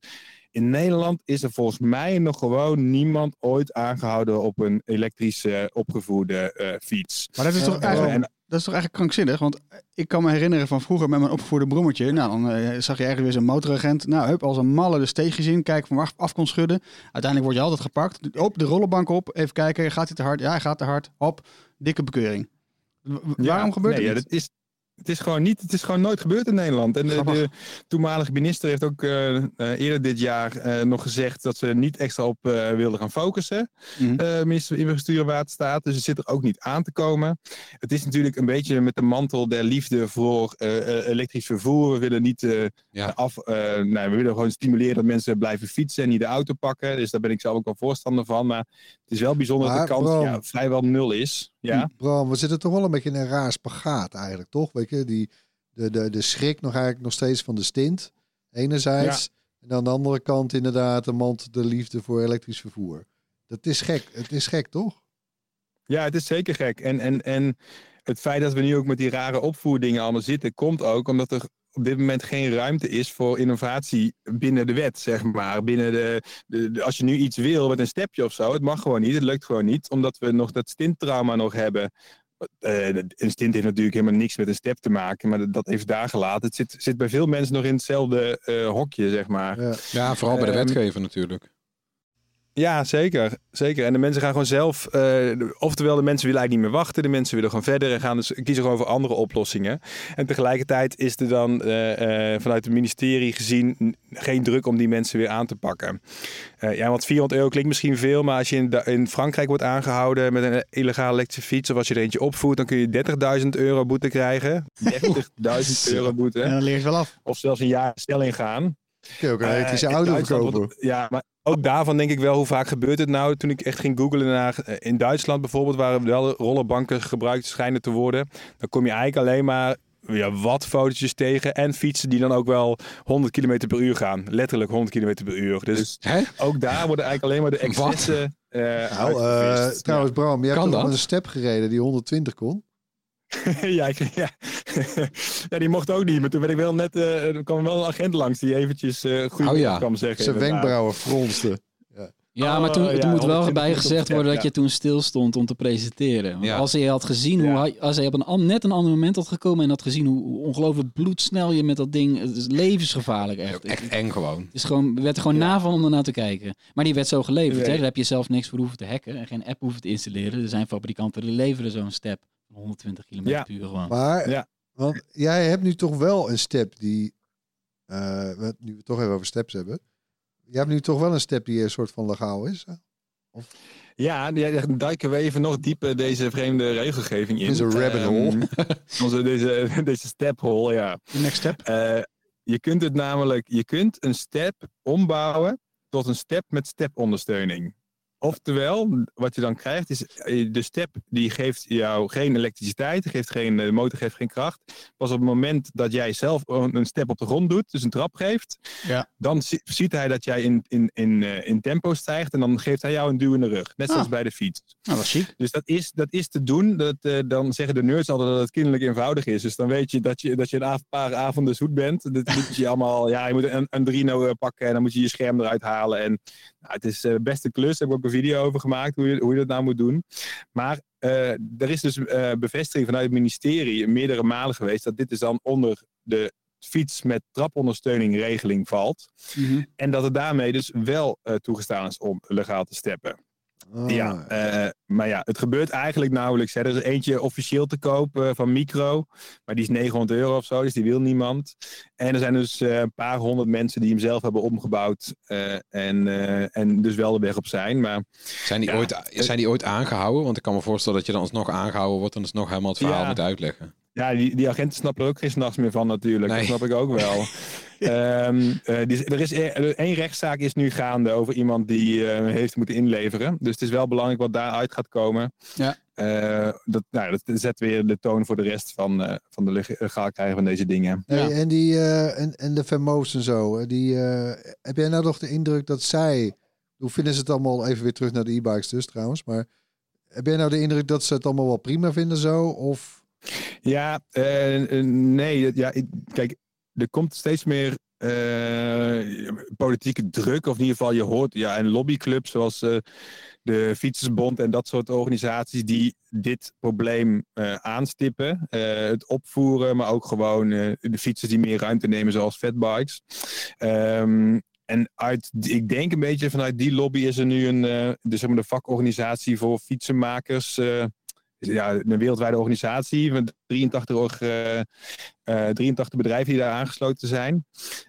[SPEAKER 2] In Nederland is er volgens mij nog gewoon niemand ooit aangehouden op een elektrische eh, opgevoerde fiets.
[SPEAKER 1] Maar dat is, toch eigenlijk,
[SPEAKER 2] en-
[SPEAKER 1] dat is toch eigenlijk krankzinnig? Want ik kan me herinneren van vroeger met mijn opgevoerde brommertje. Nou, dan eh, zag je ergens weer zo'n motoragent. Nou, hup, als een malle de steegjes in. Kijken van waar af kon schudden. Uiteindelijk word je altijd gepakt. Op de rollenbank op. Even kijken, gaat hij te hard? Ja, hij gaat te hard. Hop, dikke bekeuring. W- w-
[SPEAKER 2] Ja,
[SPEAKER 1] Waarom gebeurt
[SPEAKER 2] nee,
[SPEAKER 1] het
[SPEAKER 2] ja, dat is, Het is gewoon niet, het is gewoon nooit gebeurd in Nederland. En de, de toenmalige minister heeft ook eh, eh, eerder dit jaar eh, nog gezegd dat ze niet extra op wilden gaan focussen.
[SPEAKER 1] Mhm.
[SPEAKER 2] eh, minister van Infrastructuur en Waterstaat. Dus het zit er ook niet aan te komen. Het is natuurlijk een beetje met de mantel der liefde voor elektrisch vervoer. We willen niet
[SPEAKER 4] Ja.
[SPEAKER 2] af, nee, we willen gewoon stimuleren dat mensen blijven fietsen en niet de auto pakken. Dus daar ben ik zelf ook wel voorstander van. Maar het is wel bijzonder dat de kans ja, vrijwel nul is. Ja.
[SPEAKER 3] Bram, we zitten toch wel een beetje in een raar spagaat eigenlijk, toch? Weet je, die, de, de, de schrik nog eigenlijk nog steeds van de stint, enerzijds. En aan de andere kant inderdaad de mand de liefde voor elektrisch vervoer. Dat is gek. Het is gek, toch?
[SPEAKER 2] Ja, het is zeker gek. En, en, en het feit dat we nu ook met die rare opvoerdingen allemaal zitten, komt ook omdat er op dit moment geen ruimte is voor innovatie binnen de wet, zeg maar. Binnen de, de, de- als je nu iets wil met een stepje of zo, het mag gewoon niet, het lukt gewoon niet, omdat we nog dat stinttrauma nog hebben. Eh, een stint heeft natuurlijk helemaal niks met een step te maken, maar dat, dat heeft daar gelaten. Het zit, zit bij veel mensen nog in hetzelfde eh, hokje, zeg maar.
[SPEAKER 3] Ja.
[SPEAKER 4] Ja, vooral bij de
[SPEAKER 2] Ehm,
[SPEAKER 4] wetgever natuurlijk.
[SPEAKER 2] Ja, zeker. zeker. En de mensen gaan gewoon zelf. eh, oftewel, de mensen willen eigenlijk niet meer wachten. De mensen willen gewoon verder en gaan dus kiezen gewoon voor andere oplossingen. En tegelijkertijd is er dan eh, eh, vanuit het ministerie gezien geen druk om die mensen weer aan te pakken. Ja, want 400 euro klinkt misschien veel, maar als je in, in Frankrijk wordt aangehouden met een illegale elektrische fiets, of als je er eentje opvoert, dan kun je 30.000 euro boete krijgen. 30.000 [laughs] euro boete.
[SPEAKER 1] En dan leer je wel af.
[SPEAKER 2] Of zelfs een jaar stelling gaan.
[SPEAKER 3] Kun je ook een elektrische auto verkopen.
[SPEAKER 2] wordt- ja, maar ook daarvan denk ik wel, hoe vaak gebeurt het nou? Toen ik echt ging googlen naar, eh, in Duitsland bijvoorbeeld, waar wel rollerbanken gebruikt schijnen te worden. Dan kom je eigenlijk alleen maar ja, wat fotootjes tegen en fietsen die dan ook wel 100 km per uur gaan. Letterlijk 100 km per uur. Dus
[SPEAKER 4] Hè?
[SPEAKER 2] ook daar worden eigenlijk alleen maar de excessen eh
[SPEAKER 3] Nou, eh, trouwens, Bram, je hebt met een step gereden die 120 kon? [laughs]
[SPEAKER 2] ja, ik- ja. [laughs] ja, die mocht ook niet. Maar toen werd ik wel net, eh, er kwam wel een agent langs die eventjes eh goed
[SPEAKER 4] Oh ja.
[SPEAKER 2] kwam zeggen.
[SPEAKER 3] Zijn wenkbrauwen fronsten.
[SPEAKER 5] Ja, maar
[SPEAKER 2] Oh,
[SPEAKER 5] toen,
[SPEAKER 2] ja,
[SPEAKER 5] moet wel
[SPEAKER 2] 120
[SPEAKER 5] bij gezegd
[SPEAKER 2] ja,
[SPEAKER 5] worden dat
[SPEAKER 2] ja.
[SPEAKER 5] je toen stil stond om te presenteren. Want
[SPEAKER 4] Ja.
[SPEAKER 5] als hij had gezien hoe hij, als hij op een net een ander moment had gekomen en had gezien hoe, ongelooflijk bloedsnel je met dat ding, het is levensgevaarlijk echt.
[SPEAKER 4] Echt eng gewoon.
[SPEAKER 5] Het is gewoon, we werd er gewoon
[SPEAKER 2] Ja.
[SPEAKER 5] na van om ernaar te kijken. Maar die werd zo geleverd. Hè? Daar heb je zelf niks voor hoeven te hacken en geen app hoeven te installeren. Er zijn fabrikanten die leveren zo'n step 120 km
[SPEAKER 2] Ja.
[SPEAKER 5] per uur gewoon.
[SPEAKER 3] Maar,
[SPEAKER 2] Ja.
[SPEAKER 3] want jij hebt nu toch wel een step die, eh, nu we het toch even over steps hebben. Je hebt nu toch wel een step die een soort van legaal is. hè?
[SPEAKER 2] Ja, ja, dan duiken we even nog dieper deze vreemde regelgeving in.
[SPEAKER 3] Een rabbit
[SPEAKER 2] Ehm,
[SPEAKER 3] hole. [laughs]
[SPEAKER 2] onze, deze, [laughs] deze step hole, ja.
[SPEAKER 1] De next step.
[SPEAKER 2] Eh, je kunt het namelijk, je kunt een step ombouwen tot een step met stepondersteuning. Oftewel, wat je dan krijgt is, eh, de step die geeft jou geen elektriciteit, geeft geen, de motor geeft geen kracht. Pas op het moment dat jij zelf een step op de grond doet, dus een trap geeft,
[SPEAKER 1] Ja.
[SPEAKER 2] dan zi- ziet hij dat jij in, in, in, eh, in tempo stijgt en dan geeft hij jou een duw in de rug. Net zoals
[SPEAKER 1] Ah.
[SPEAKER 2] bij de fiets.
[SPEAKER 1] Nou, dat is chic.
[SPEAKER 2] Dus dat is, dat is te doen. Dat, eh, dan zeggen de nerds altijd dat het kinderlijk eenvoudig is. Dus dan weet je dat je, dat je een paar avonden zoet bent. Dat moet je allemaal, ja, je moet een, een Drino eh, pakken en dan moet je je scherm eruit halen. En nou, het is eh, best een klus. Daar heb ik ook een video over gemaakt hoe je, hoe je dat nou moet doen. Maar eh, er is dus eh, bevestiging vanuit het ministerie meerdere malen geweest dat dit dus dan onder de fiets met trapondersteuning regeling valt.
[SPEAKER 1] Mhm.
[SPEAKER 2] En dat het daarmee dus wel toegestaan is om legaal te steppen.
[SPEAKER 3] Ah,
[SPEAKER 2] Ja, eh, maar ja, het gebeurt eigenlijk nauwelijks. Hè. Er is eentje officieel te koop eh, van Micro, maar die is 900 euro of zo, dus die wil niemand. En er zijn dus eh, een paar honderd mensen die hem zelf hebben omgebouwd en, en dus wel de weg op zijn. Maar
[SPEAKER 4] Zijn die,
[SPEAKER 2] Ja.
[SPEAKER 4] ooit, zijn die ooit aangehouden? Want ik kan me voorstellen dat je dan alsnog aangehouden wordt en dus nog helemaal het verhaal
[SPEAKER 2] Ja.
[SPEAKER 4] moet uitleggen.
[SPEAKER 2] ja, die, die agenten snappen er ook geen s'nachts meer van natuurlijk.
[SPEAKER 4] Nee.
[SPEAKER 2] Dat snap ik ook wel. [laughs] Ehm, eh, die- er is e- er- één rechtszaak is nu gaande over iemand die eh, heeft moeten inleveren. Dus het is wel belangrijk wat daaruit gaat komen.
[SPEAKER 1] Ja.
[SPEAKER 2] Eh, dat, nou, dat zet weer de toon voor de rest van, eh, van de leg- legaal krijgen van deze dingen.
[SPEAKER 3] Hey,
[SPEAKER 1] Ja.
[SPEAKER 3] En, die, eh, en, en de Vermoos en zo. eh, Die, eh, heb jij nou nog de indruk dat zij... Hoe vinden ze het allemaal? Even weer terug naar de e-bikes dus trouwens. Maar heb jij nou de indruk dat ze het allemaal wel prima vinden zo? Of...
[SPEAKER 2] Ja, eh, eh, nee. Ja, ik- kijk, er komt steeds meer eh, politieke druk. Of in ieder geval, je hoort ja, en lobbyclubs zoals eh, de Fietsersbond en dat soort organisaties die dit probleem eh, aanstippen. Het opvoeren, maar ook gewoon de fietsers die meer ruimte nemen, zoals fatbikes. Ehm en uit, ik denk een beetje vanuit die lobby is er nu een, de, zeg maar de vakorganisatie voor fietsenmakers. Ja, een wereldwijde organisatie van 83, org- eh, eh, 83 bedrijven die daar aangesloten zijn.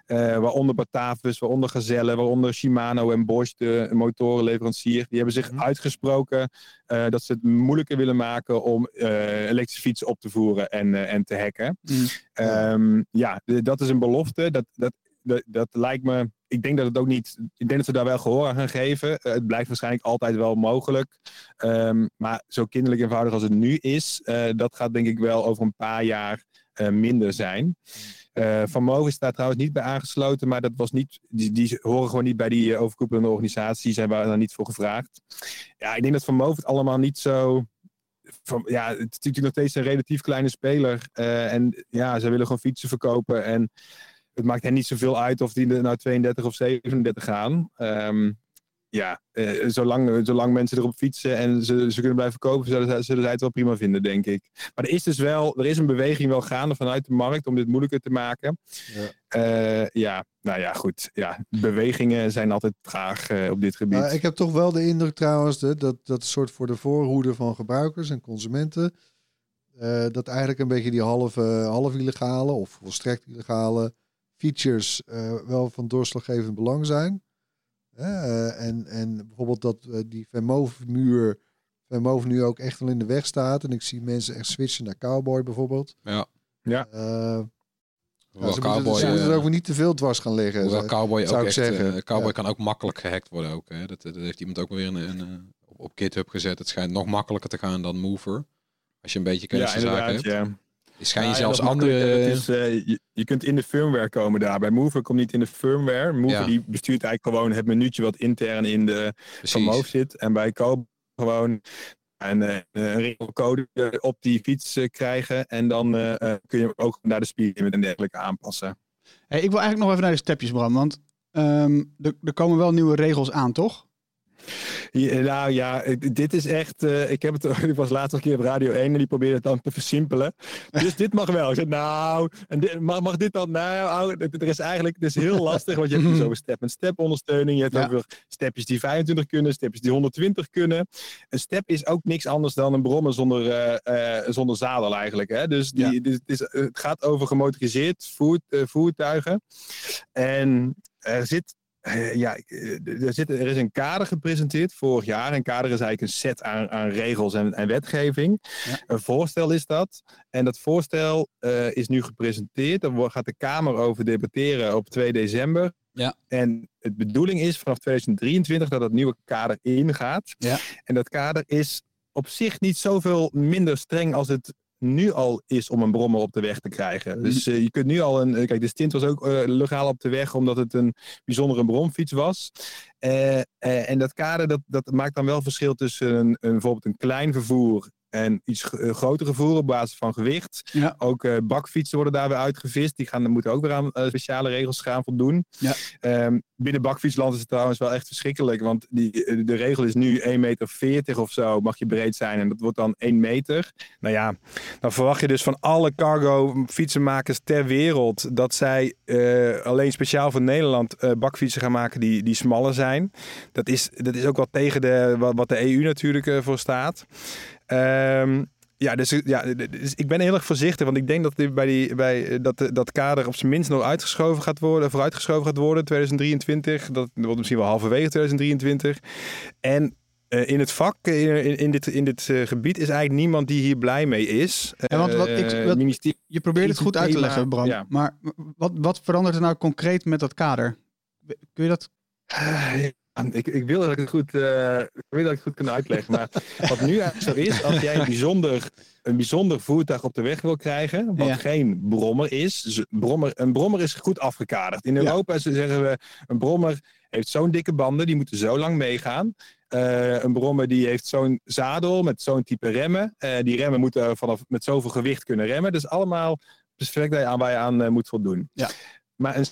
[SPEAKER 2] Eh, waaronder Batavus, waaronder Gazelle, waaronder Shimano en Bosch, de motorenleverancier. Die hebben zich
[SPEAKER 3] Mhm.
[SPEAKER 2] uitgesproken dat ze het moeilijker willen maken om elektrische fietsen op te voeren en, en te hacken.
[SPEAKER 1] Mm.
[SPEAKER 2] Ehm, ja, dat is een belofte. Dat, dat, dat, dat lijkt me. Ik denk dat het ook niet. Ik denk dat ze daar wel gehoor aan gaan geven. Eh, het blijft waarschijnlijk altijd wel mogelijk. Ehm, maar zo kinderlijk eenvoudig als het nu is, eh, dat gaat denk ik wel over een paar jaar eh, minder zijn. Van Mogen is daar trouwens niet bij aangesloten, maar dat was niet, die, horen gewoon niet bij die overkoepelende organisatie, zijn waren daar niet voor gevraagd. Ja, ik denk dat Van het allemaal niet zo van, ja, het is natuurlijk nog steeds een relatief kleine speler. en ja, ze willen gewoon fietsen verkopen. En het maakt hen niet zoveel uit of die er nou 32 of 37 gaan. Ehm, ja, eh, zolang, zolang mensen erop fietsen en ze, ze kunnen blijven kopen, zullen, zullen zij het wel prima vinden, denk ik. Maar er is dus wel, er is een beweging wel gaande vanuit de markt om dit moeilijker te maken.
[SPEAKER 3] Ja.
[SPEAKER 2] Eh, ja, nou ja, goed. Ja, bewegingen zijn altijd traag eh, op dit gebied.
[SPEAKER 3] Maar ik heb toch wel de indruk trouwens dat dat, dat soort voor de voorhoede van gebruikers en consumenten. dat eigenlijk een beetje die halve, half illegale of volstrekt illegale features eh, wel van doorslaggevend belang zijn. Eh, en, en bijvoorbeeld dat eh, die Vermove-muur Vermove nu ook echt wel in de weg staat. En ik zie mensen echt switchen naar Cowboy bijvoorbeeld.
[SPEAKER 4] Ja.
[SPEAKER 2] Ja.
[SPEAKER 3] Eh,
[SPEAKER 4] Hoewel
[SPEAKER 3] ze
[SPEAKER 4] Cowboy,
[SPEAKER 3] moeten, ze moeten er ook niet te veel dwars gaan liggen.
[SPEAKER 4] hoewel Cowboy
[SPEAKER 3] zou
[SPEAKER 4] ook
[SPEAKER 3] ik
[SPEAKER 4] echt,
[SPEAKER 3] zeggen.
[SPEAKER 4] Cowboy
[SPEAKER 3] Ja.
[SPEAKER 4] kan ook makkelijk gehackt worden ook. Hè. Dat, dat heeft iemand ook weer een, op, op GitHub gezet. Het schijnt nog makkelijker te gaan dan Mover. Als je een beetje kennis
[SPEAKER 2] ja,
[SPEAKER 4] van zaken
[SPEAKER 2] inderdaad.
[SPEAKER 4] hebt.
[SPEAKER 2] Ja.
[SPEAKER 4] Schijn je
[SPEAKER 2] Nou ja,
[SPEAKER 4] zelfs andere...
[SPEAKER 2] Het is, eh, je, je kunt in de firmware komen daar. Bij Mover komt niet in de firmware. Mover
[SPEAKER 4] Ja.
[SPEAKER 2] die bestuurt eigenlijk gewoon het minuutje wat intern in de van
[SPEAKER 4] precies.
[SPEAKER 2] Move zit. En bij Koop gewoon een, eh, een regelcode op die fiets eh, krijgen. En dan eh, eh, kun je ook naar de speedlimit en dergelijke aanpassen.
[SPEAKER 1] Hey, ik wil eigenlijk nog even naar de stepjes, Bram. Want ehm, er, er komen wel nieuwe regels aan, toch?
[SPEAKER 2] Ja, nou ja, dit is echt. eh, ik heb het. [laughs] Ik was laatst een keer op Radio 1 en die probeerde het dan te versimpelen. Dus dit mag wel. Ik zei, nou, en dit, mag, mag dit dan? Nou, er is eigenlijk. Het is heel lastig, want je hebt dus [laughs] over step en step ondersteuning. Je hebt
[SPEAKER 1] Ja.
[SPEAKER 2] ook weer stepjes die 25 kunnen, stepjes die 120 kunnen. Een step is ook niks anders dan een brommer zonder, eh, eh, zonder zadel eigenlijk. Hè? Dus die,
[SPEAKER 1] Ja.
[SPEAKER 2] dit het, is, het gaat over gemotoriseerd voert, voertuigen. En er zit ja, eh, er, zit, er is een kader gepresenteerd vorig jaar. Een kader is eigenlijk een set aan, aan regels en, en wetgeving.
[SPEAKER 1] Ja.
[SPEAKER 2] Een voorstel is dat. En dat voorstel eh, is nu gepresenteerd. Daar gaat de Kamer over debatteren op 2 december.
[SPEAKER 1] Ja.
[SPEAKER 2] En de bedoeling is vanaf 2023 dat het nieuwe kader ingaat.
[SPEAKER 1] Ja.
[SPEAKER 2] En dat kader is op zich niet zoveel minder streng als het nu al is om een brommer op de weg te krijgen. Dus eh, je kunt nu al een... eh, Kijk, de stint was ook eh, legaal op de weg omdat het een bijzondere bromfiets was. En dat kader dat, dat maakt dan wel verschil tussen een, een, bijvoorbeeld een klein vervoer en iets eh, groter vervoer op basis van gewicht.
[SPEAKER 1] Ja.
[SPEAKER 2] Ook eh, bakfietsen worden daar weer uitgevist. Die gaan, moeten ook weer aan eh, speciale regels gaan voldoen.
[SPEAKER 1] Ja.
[SPEAKER 2] Ehm, binnen bakfietsland is het trouwens wel echt verschrikkelijk. Want die, de regel is nu 1,40 meter of zo mag je breed zijn. En dat wordt dan 1 meter. Nou ja, dan verwacht je dus van alle cargo fietsenmakers ter wereld... dat zij alleen speciaal voor Nederland bakfietsen gaan maken die, die smaller zijn. Dat is, dat is ook wel tegen de, wat, wat de EU natuurlijk voor staat. Ehm, ja, dus, ja, dus ik ben heel erg voorzichtig, want ik denk dat bij die, bij, eh, dat, eh, dat kader op zijn minst nog uitgeschoven gaat worden, vooruitgeschoven gaat worden, 2023. Dat wordt misschien wel halverwege 2023. En eh, in het vak, in, in dit, in dit gebied, is eigenlijk niemand die hier blij mee is.
[SPEAKER 1] Ja, want wat ik- wat- Je probeert het goed uit te leggen, Bram.
[SPEAKER 2] ja.
[SPEAKER 1] Maar wat, wat verandert er nou concreet met dat kader? Kun je dat...
[SPEAKER 2] Ah, Ik, ik wil dat ik het goed, eh, ik wil dat ik het goed kan uitleggen. Maar wat nu eigenlijk zo is, als jij een bijzonder, een bijzonder voertuig op de weg wil krijgen, wat
[SPEAKER 1] Ja.
[SPEAKER 2] geen brommer is. Dus een brommer, een brommer is goed afgekaderd. In
[SPEAKER 1] Ja.
[SPEAKER 2] Europa zeggen we, een brommer heeft zo'n dikke banden, die moeten zo lang meegaan. Eh, een brommer die heeft zo'n zadel met zo'n type remmen. Eh, die remmen moeten vanaf met zoveel gewicht kunnen remmen. Dus allemaal perfect aan waar je aan moet voldoen.
[SPEAKER 1] Ja.
[SPEAKER 2] Maar een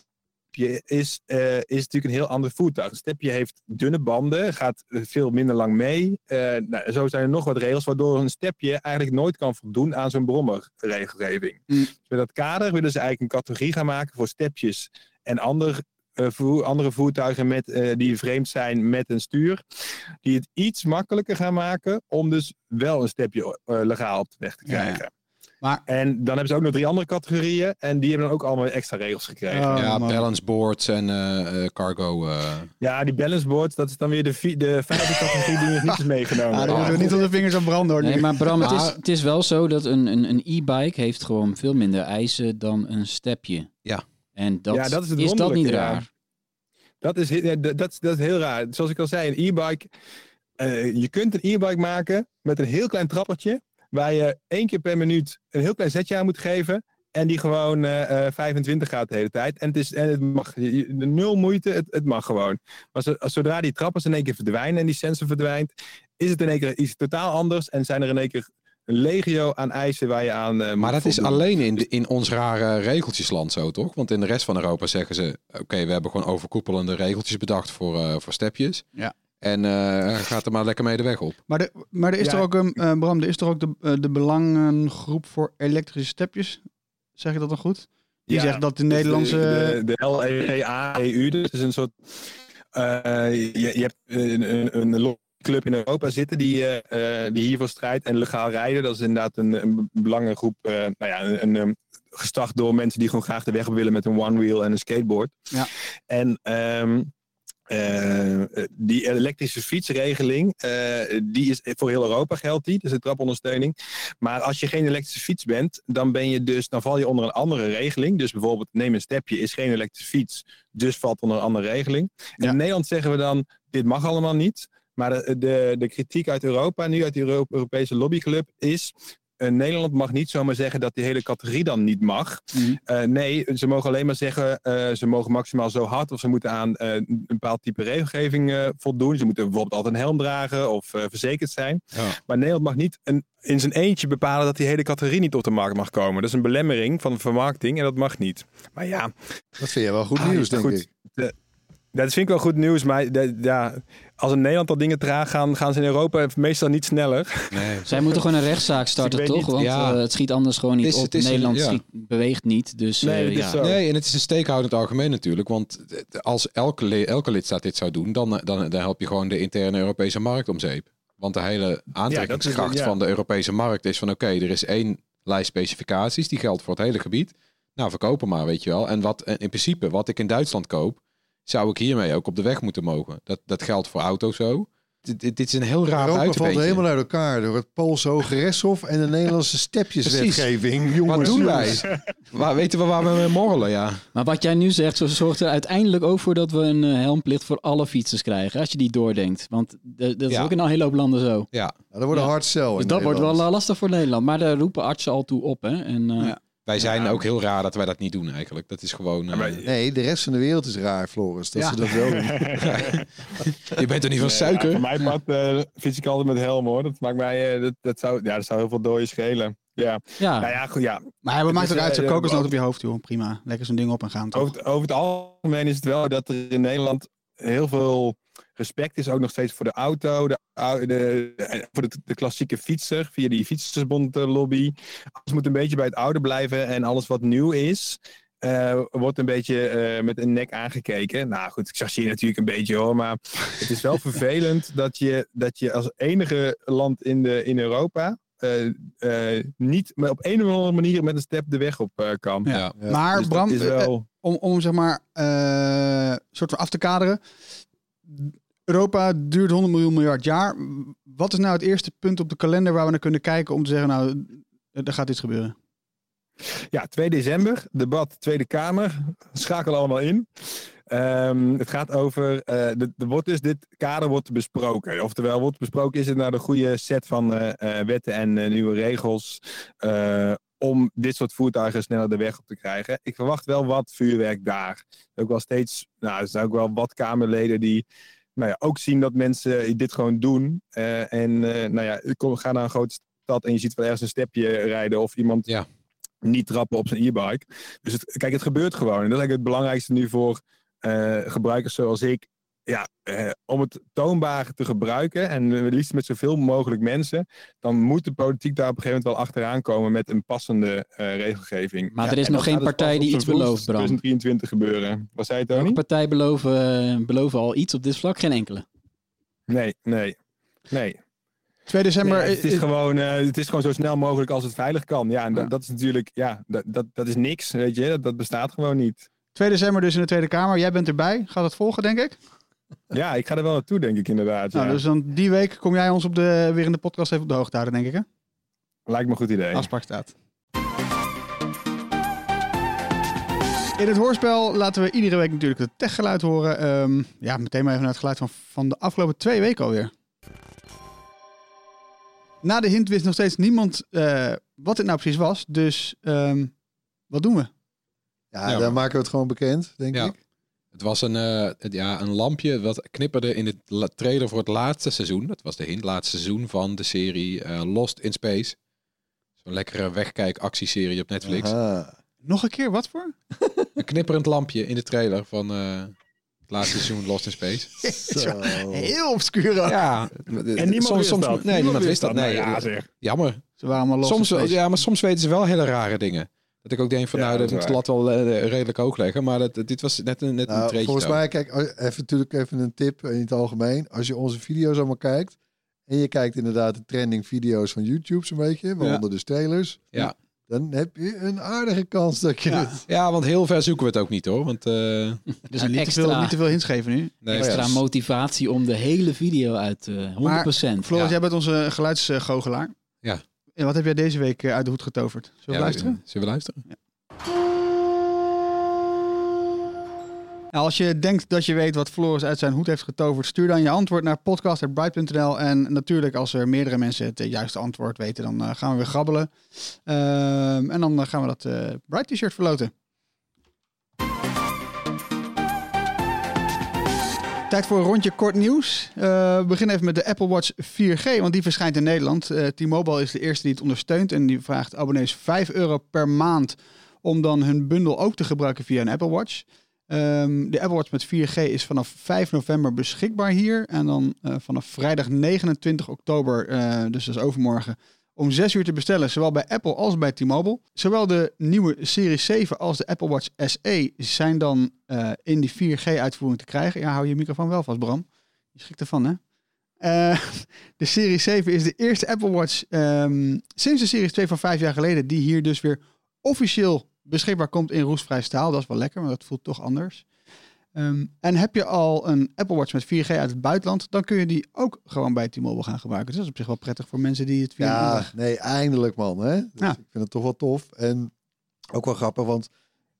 [SPEAKER 2] stepje is, eh, is natuurlijk een heel ander voertuig. Een stepje heeft dunne banden, gaat veel minder lang mee. Eh, nou, zo zijn er nog wat regels waardoor een stepje eigenlijk nooit kan voldoen aan zo'n brommerregelgeving.
[SPEAKER 1] Mm.
[SPEAKER 2] Dus met dat kader willen ze eigenlijk een categorie gaan maken voor stepjes en ander eh, voer- andere voertuigen met, die vreemd zijn met een stuur. Die het iets makkelijker gaan maken om dus wel een stepje legaal op de weg te
[SPEAKER 1] ja. Maar-
[SPEAKER 2] En dan hebben ze ook nog drie andere categorieën. En die hebben dan ook allemaal extra regels gekregen.
[SPEAKER 1] Oh,
[SPEAKER 4] ja,
[SPEAKER 1] man.
[SPEAKER 4] balance boards en eh, eh, cargo. eh.
[SPEAKER 2] Ja, die balance boards, dat is dan weer de, vi- de vijfde categorie die nog niet is meegenomen.
[SPEAKER 1] Ah, dan moeten we niet [laughs] op de vingers aan branden hoor.
[SPEAKER 5] Nee,
[SPEAKER 1] nu.
[SPEAKER 5] maar Bram, het is, het is wel zo dat een, een, een e-bike heeft gewoon veel minder eisen dan een stepje.
[SPEAKER 4] Ja.
[SPEAKER 5] En dat,
[SPEAKER 2] Ja, dat is het
[SPEAKER 5] dat niet
[SPEAKER 2] wonderlijke, ja.
[SPEAKER 5] raar.
[SPEAKER 2] Dat is, dat, dat, is- dat is heel raar. Zoals ik al zei, een e-bike. eh, je kunt een e-bike maken met een heel klein trappertje. Waar je één keer per minuut een heel klein zetje aan moet geven. En die gewoon eh, eh, 25 gaat de hele tijd. En het, is, en het mag. Nul moeite, het, het mag gewoon. Maar zo- zodra die trappers in één keer verdwijnen en die sensor verdwijnt. Is het in één keer iets totaal anders. En zijn er in één keer een legio aan eisen waar je aan. eh,
[SPEAKER 4] Maar dat is alleen in, de, in ons rare regeltjesland zo, toch? Want in de rest van Europa zeggen ze... Oké, we hebben gewoon overkoepelende regeltjes bedacht voor, eh, voor stepjes.
[SPEAKER 1] Ja.
[SPEAKER 4] En eh, gaat er maar lekker mee de weg op.
[SPEAKER 1] Maar, de, maar er is
[SPEAKER 2] Ja.
[SPEAKER 1] er ook een, eh, Bram, er is er ook de, eh, de belangengroep voor elektrische stepjes. Zeg je dat dan goed? Die
[SPEAKER 2] Ja,
[SPEAKER 1] zegt dat de
[SPEAKER 2] Dus
[SPEAKER 1] Nederlandse.
[SPEAKER 2] De, de, de LEA-EU, dus het is een soort... eh, je, je hebt een, een, een club in Europa zitten die, die hiervoor strijdt. En legaal rijden, dat is inderdaad een, een belangengroep. eh, nou ja, een, een, um, gestart door mensen die gewoon graag de weg op willen met een one-wheel en een skateboard.
[SPEAKER 1] Ja.
[SPEAKER 2] En... ehm, eh, die elektrische fietsregeling, eh, die is voor heel Europa geldt die, dus de trapondersteuning. Maar als je geen elektrische fiets bent, dan ben je dus, dan val je onder een andere regeling. Dus bijvoorbeeld neem een stepje, is geen elektrische fiets, dus valt onder een andere regeling. En
[SPEAKER 1] Ja.
[SPEAKER 2] in Nederland zeggen we dan, dit mag allemaal niet. Maar de, de, de kritiek uit Europa, nu uit de Euro- Europese lobbyclub, is... eh, Nederland mag niet zomaar zeggen dat die hele categorie dan niet mag.
[SPEAKER 1] Mhm.
[SPEAKER 2] Eh, nee, ze mogen alleen maar zeggen, eh, ze mogen maximaal zo hard of ze moeten aan een bepaald type regelgeving voldoen. Ze moeten bijvoorbeeld altijd een helm dragen of verzekerd zijn.
[SPEAKER 4] Ja.
[SPEAKER 2] Maar Nederland mag niet een, in zijn eentje bepalen dat die hele categorie niet op de markt mag komen. Dat is een belemmering van de vermarkting en dat mag niet. Maar ja,
[SPEAKER 3] Dat vind je wel goed
[SPEAKER 2] Ah,
[SPEAKER 3] nieuws, denk
[SPEAKER 2] goed.
[SPEAKER 3] ik.
[SPEAKER 2] Dat vind ik wel goed nieuws. Maar de- ja, als in Nederland al dingen traag gaan, gaan ze in Europa meestal niet sneller.
[SPEAKER 4] Nee. [laughs]
[SPEAKER 5] Zij moeten gewoon een rechtszaak starten,
[SPEAKER 2] Dus weet
[SPEAKER 5] toch?
[SPEAKER 2] niet-
[SPEAKER 5] Want
[SPEAKER 4] ja.
[SPEAKER 5] eh, het schiet anders gewoon niet
[SPEAKER 4] is-
[SPEAKER 5] op.
[SPEAKER 4] het is een-
[SPEAKER 5] Nederland
[SPEAKER 4] ja.
[SPEAKER 5] schiet, beweegt niet. Dus
[SPEAKER 2] Nee,
[SPEAKER 5] eh,
[SPEAKER 2] dat
[SPEAKER 5] ja.
[SPEAKER 4] Nee, en het is een steekhoudend algemeen natuurlijk. Want eh, als elke, elke lidstaat dit zou doen, dan, dan, dan help je gewoon de interne Europese markt om zeep. Want de hele aantrekkingskracht
[SPEAKER 2] ja.
[SPEAKER 4] van de Europese markt is van oké, er is één lijst specificaties, die geldt voor het hele gebied. Nou, verkopen maar, weet je wel. En wat en in principe, wat ik in Duitsland koop, zou ik hiermee ook op de weg moeten mogen. Dat, dat geldt voor auto's zo. Dit, dit, dit is een heel raar
[SPEAKER 3] Europa valt helemaal uit elkaar door het Poolse Hoge Rechtshof en de Nederlandse stepjeswetgeving. Jongens,
[SPEAKER 4] Wat doen wij? waar, weten we waar we mee morrelen, ja.
[SPEAKER 5] Maar wat jij nu zegt, zo zorgt er uiteindelijk ook voor dat we een eh, helmplicht voor alle fietsers krijgen. Als je die doordenkt. Want dat is
[SPEAKER 4] Ja.
[SPEAKER 5] ook in een hele hoop landen zo.
[SPEAKER 4] ja.
[SPEAKER 3] Nou, dat wordt een
[SPEAKER 5] Ja.
[SPEAKER 3] hard sell
[SPEAKER 5] Dus dat wordt wel eh, lastig voor Nederland. Maar daar roepen artsen al toe op. Hè? En, eh,
[SPEAKER 1] Ja.
[SPEAKER 4] Wij zijn
[SPEAKER 2] Ja.
[SPEAKER 4] ook heel raar dat wij dat niet doen eigenlijk. Dat is gewoon... eh,
[SPEAKER 3] Nee, de rest van de wereld is raar, Floris. Dat
[SPEAKER 1] Ja.
[SPEAKER 3] ze dat wel doen. [laughs]
[SPEAKER 4] je bent er niet van
[SPEAKER 2] Nee,
[SPEAKER 4] suiker?
[SPEAKER 2] ja, voor mij part eh fiets ik altijd met helm hoor. Dat maakt mij, eh, dat, dat, zou, ja, dat zou heel veel dooien schelen. Ja,
[SPEAKER 5] ja.
[SPEAKER 2] nou ja, goed, ja.
[SPEAKER 1] Maar wat maakt ook uit, zo'n kokosnoot
[SPEAKER 2] over-
[SPEAKER 1] op je hoofd, joh. Prima. Lekker zo'n ding op en gaan, toch?
[SPEAKER 2] Over het, over het algemeen is het wel dat er in Nederland heel veel respect is, ook nog steeds voor de auto, de, de, voor de, de klassieke fietser, via die fietsersbond lobby. Alles moet een beetje bij het oude blijven en alles wat nieuw is, eh, wordt een beetje eh, met een nek aangekeken. Nou goed, ik chargeer natuurlijk een beetje hoor, maar het is wel [laughs] vervelend dat je, dat je als enige land in, de, in Europa eh, eh, niet maar op een of andere manier met een step de weg op eh, kan.
[SPEAKER 1] Ja. Maar
[SPEAKER 2] Dus
[SPEAKER 1] Bram,
[SPEAKER 2] wel...
[SPEAKER 1] om, om zeg maar eh, soort van af te kaderen. Europa duurt 100 miljoen miljard jaar. Wat is nou het eerste punt op de kalender waar we naar kunnen kijken om te zeggen, nou, er gaat iets gebeuren?
[SPEAKER 2] Ja, 2 december, debat Tweede Kamer. Schakel allemaal in. Ehm, het gaat over, eh de, de wordt dus, dit kader wordt besproken. Oftewel, wordt besproken, is het nou de goede set van eh, eh, wetten en nieuwe regels om dit soort voertuigen sneller de weg op te krijgen. Ik verwacht wel wat vuurwerk daar. Ook wel steeds, nou, er zijn ook wel wat Kamerleden die nou ja, ook zien dat mensen dit gewoon doen. Eh, en eh, nou ja, kom, ga naar een grote stad en je ziet wel ergens een stepje rijden of iemand
[SPEAKER 4] Ja.
[SPEAKER 2] niet trappen op zijn e-bike. Dus het, kijk, het gebeurt gewoon. En dat is eigenlijk het belangrijkste nu voor eh, gebruikers zoals ik. Ja, eh, om het toonbaar te gebruiken en het liefst met zoveel mogelijk mensen, dan moet de politiek daar op een gegeven moment wel achteraan komen met een passende eh, regelgeving.
[SPEAKER 5] Maar
[SPEAKER 2] Ja,
[SPEAKER 5] er is nog geen
[SPEAKER 2] dus
[SPEAKER 5] partij die iets belooft, Bram.
[SPEAKER 2] 2023 gebeuren. Wat zei je,
[SPEAKER 5] Welke partij beloven, beloven al iets op dit vlak? Geen enkele.
[SPEAKER 2] Nee, nee, nee.
[SPEAKER 1] 2 december.
[SPEAKER 2] Nee, het, is gewoon, eh, het is gewoon zo snel mogelijk als het veilig kan. Ja, en dat,
[SPEAKER 1] Ja.
[SPEAKER 2] dat is natuurlijk, ja, dat, dat, dat is niks, weet je. Dat, dat bestaat gewoon niet.
[SPEAKER 1] 2 december dus in de Tweede Kamer. Jij bent erbij. Gaat dat volgen, denk ik? [laughs]
[SPEAKER 2] Ja, ik ga er wel naartoe, denk ik inderdaad.
[SPEAKER 1] Nou,
[SPEAKER 2] ja.
[SPEAKER 1] dus dan die week kom jij ons op de, weer in de podcast even op de hoogte houden, denk ik. Hè?
[SPEAKER 2] Lijkt me een goed idee.
[SPEAKER 1] Afspraak staat. In het hoorspel laten we iedere week natuurlijk het techgeluid horen. Ehm, ja, meteen maar even naar het geluid van, van de afgelopen twee weken alweer. Na de hint wist nog steeds niemand eh, wat het nou precies was. Dus ehm, wat doen we?
[SPEAKER 3] Ja,
[SPEAKER 4] Ja,
[SPEAKER 3] dan maken we het gewoon bekend, denk
[SPEAKER 4] Ja.
[SPEAKER 3] ik.
[SPEAKER 4] Het was een, eh, ja, een lampje wat knipperde in het la- trailer voor het laatste seizoen. Dat was de hint, laatste seizoen van de serie eh, Lost in Space. Zo'n lekkere wegkijk actieserie op Netflix.
[SPEAKER 3] Aha.
[SPEAKER 1] Nog een keer, wat voor?
[SPEAKER 4] Een knipperend lampje in de trailer van eh, het laatste seizoen Lost in Space. [laughs]
[SPEAKER 3] Zo.
[SPEAKER 1] Heel obscuur.
[SPEAKER 4] Ja,
[SPEAKER 2] En niemand
[SPEAKER 4] soms,
[SPEAKER 2] wist
[SPEAKER 4] soms,
[SPEAKER 2] dat.
[SPEAKER 4] Nee, niemand wist dat. Nee,
[SPEAKER 2] ja, zeg.
[SPEAKER 4] jammer.
[SPEAKER 1] Ze waren allemaal los.
[SPEAKER 4] Soms,
[SPEAKER 1] in space.
[SPEAKER 4] ja, maar soms weten ze wel hele rare dingen. Dat ik ook denk van,
[SPEAKER 2] Ja,
[SPEAKER 4] nou,
[SPEAKER 2] dat
[SPEAKER 4] moet de lat wel eh, redelijk hoog leggen. Maar dat, dit was net een, net een
[SPEAKER 3] Nou,
[SPEAKER 4] treetje.
[SPEAKER 3] volgens mij, kijk, even natuurlijk even een tip in het algemeen. Als je onze video's allemaal kijkt en je kijkt inderdaad de trending video's van YouTube zo'n beetje, waaronder dus trailers,
[SPEAKER 4] Ja.
[SPEAKER 3] dan heb je een aardige kans dat je
[SPEAKER 1] Ja.
[SPEAKER 3] het...
[SPEAKER 4] Ja, want heel ver zoeken we het ook niet hoor. Want eh, [laughs]
[SPEAKER 5] Dus
[SPEAKER 1] Ja, niet, te veel,
[SPEAKER 5] extra,
[SPEAKER 1] niet te veel nu.
[SPEAKER 4] nee,
[SPEAKER 5] extra
[SPEAKER 4] ja.
[SPEAKER 5] motivatie om de hele video uit eh 100%.
[SPEAKER 1] Floris,
[SPEAKER 4] Ja.
[SPEAKER 1] jij bent onze geluidsgoochelaar.
[SPEAKER 4] Ja.
[SPEAKER 1] En wat heb jij deze week eh, uit de hoed getoverd? Zullen we
[SPEAKER 4] Ja,
[SPEAKER 1] luisteren?
[SPEAKER 4] Zullen we luisteren?
[SPEAKER 1] Nou, als je denkt dat je weet wat Floris uit zijn hoed heeft getoverd, stuur dan je antwoord naar podcast.bright.nl. En natuurlijk, als er meerdere mensen het eh, juiste antwoord weten, dan eh, gaan we weer grabbelen. Ehm, en dan eh, gaan we dat eh, Bright T-shirt verloten. Tijd voor een rondje kort nieuws. Eh, we beginnen even met de Apple Watch 4G, want die verschijnt in Nederland. Eh, T-Mobile is de eerste die het ondersteunt en die vraagt abonnees 5 euro per maand om dan hun bundel ook te gebruiken via een Apple Watch. Ehm, de Apple Watch met 4G is vanaf 5 november beschikbaar hier. En dan eh, vanaf vrijdag 29 oktober, dus dat is overmorgen, om 6 uur te bestellen. Zowel bij Apple als bij T-Mobile. Zowel de nieuwe Series 7 als de Apple Watch SE zijn dan eh, in die 4G-uitvoering te krijgen. Ja, hou je microfoon wel vast, Bram. Je schrikt ervan, hè? Eh, [laughs] de Series 7 is de eerste Apple Watch ehm, sinds de Series 2 van vijf jaar geleden, die hier dus weer officieel beschikbaar komt in roestvrij staal. Dat is wel lekker, maar dat voelt toch anders. Ehm, en heb je al een Apple Watch met 4G uit het buitenland, dan kun je die ook gewoon bij T-Mobile gaan gebruiken. Dus dat is op zich wel prettig voor mensen die het via
[SPEAKER 3] Ja, nee, eindelijk man. Hè? Dus
[SPEAKER 1] Ja.
[SPEAKER 3] Ik vind het toch wel tof. En ook wel grappig, want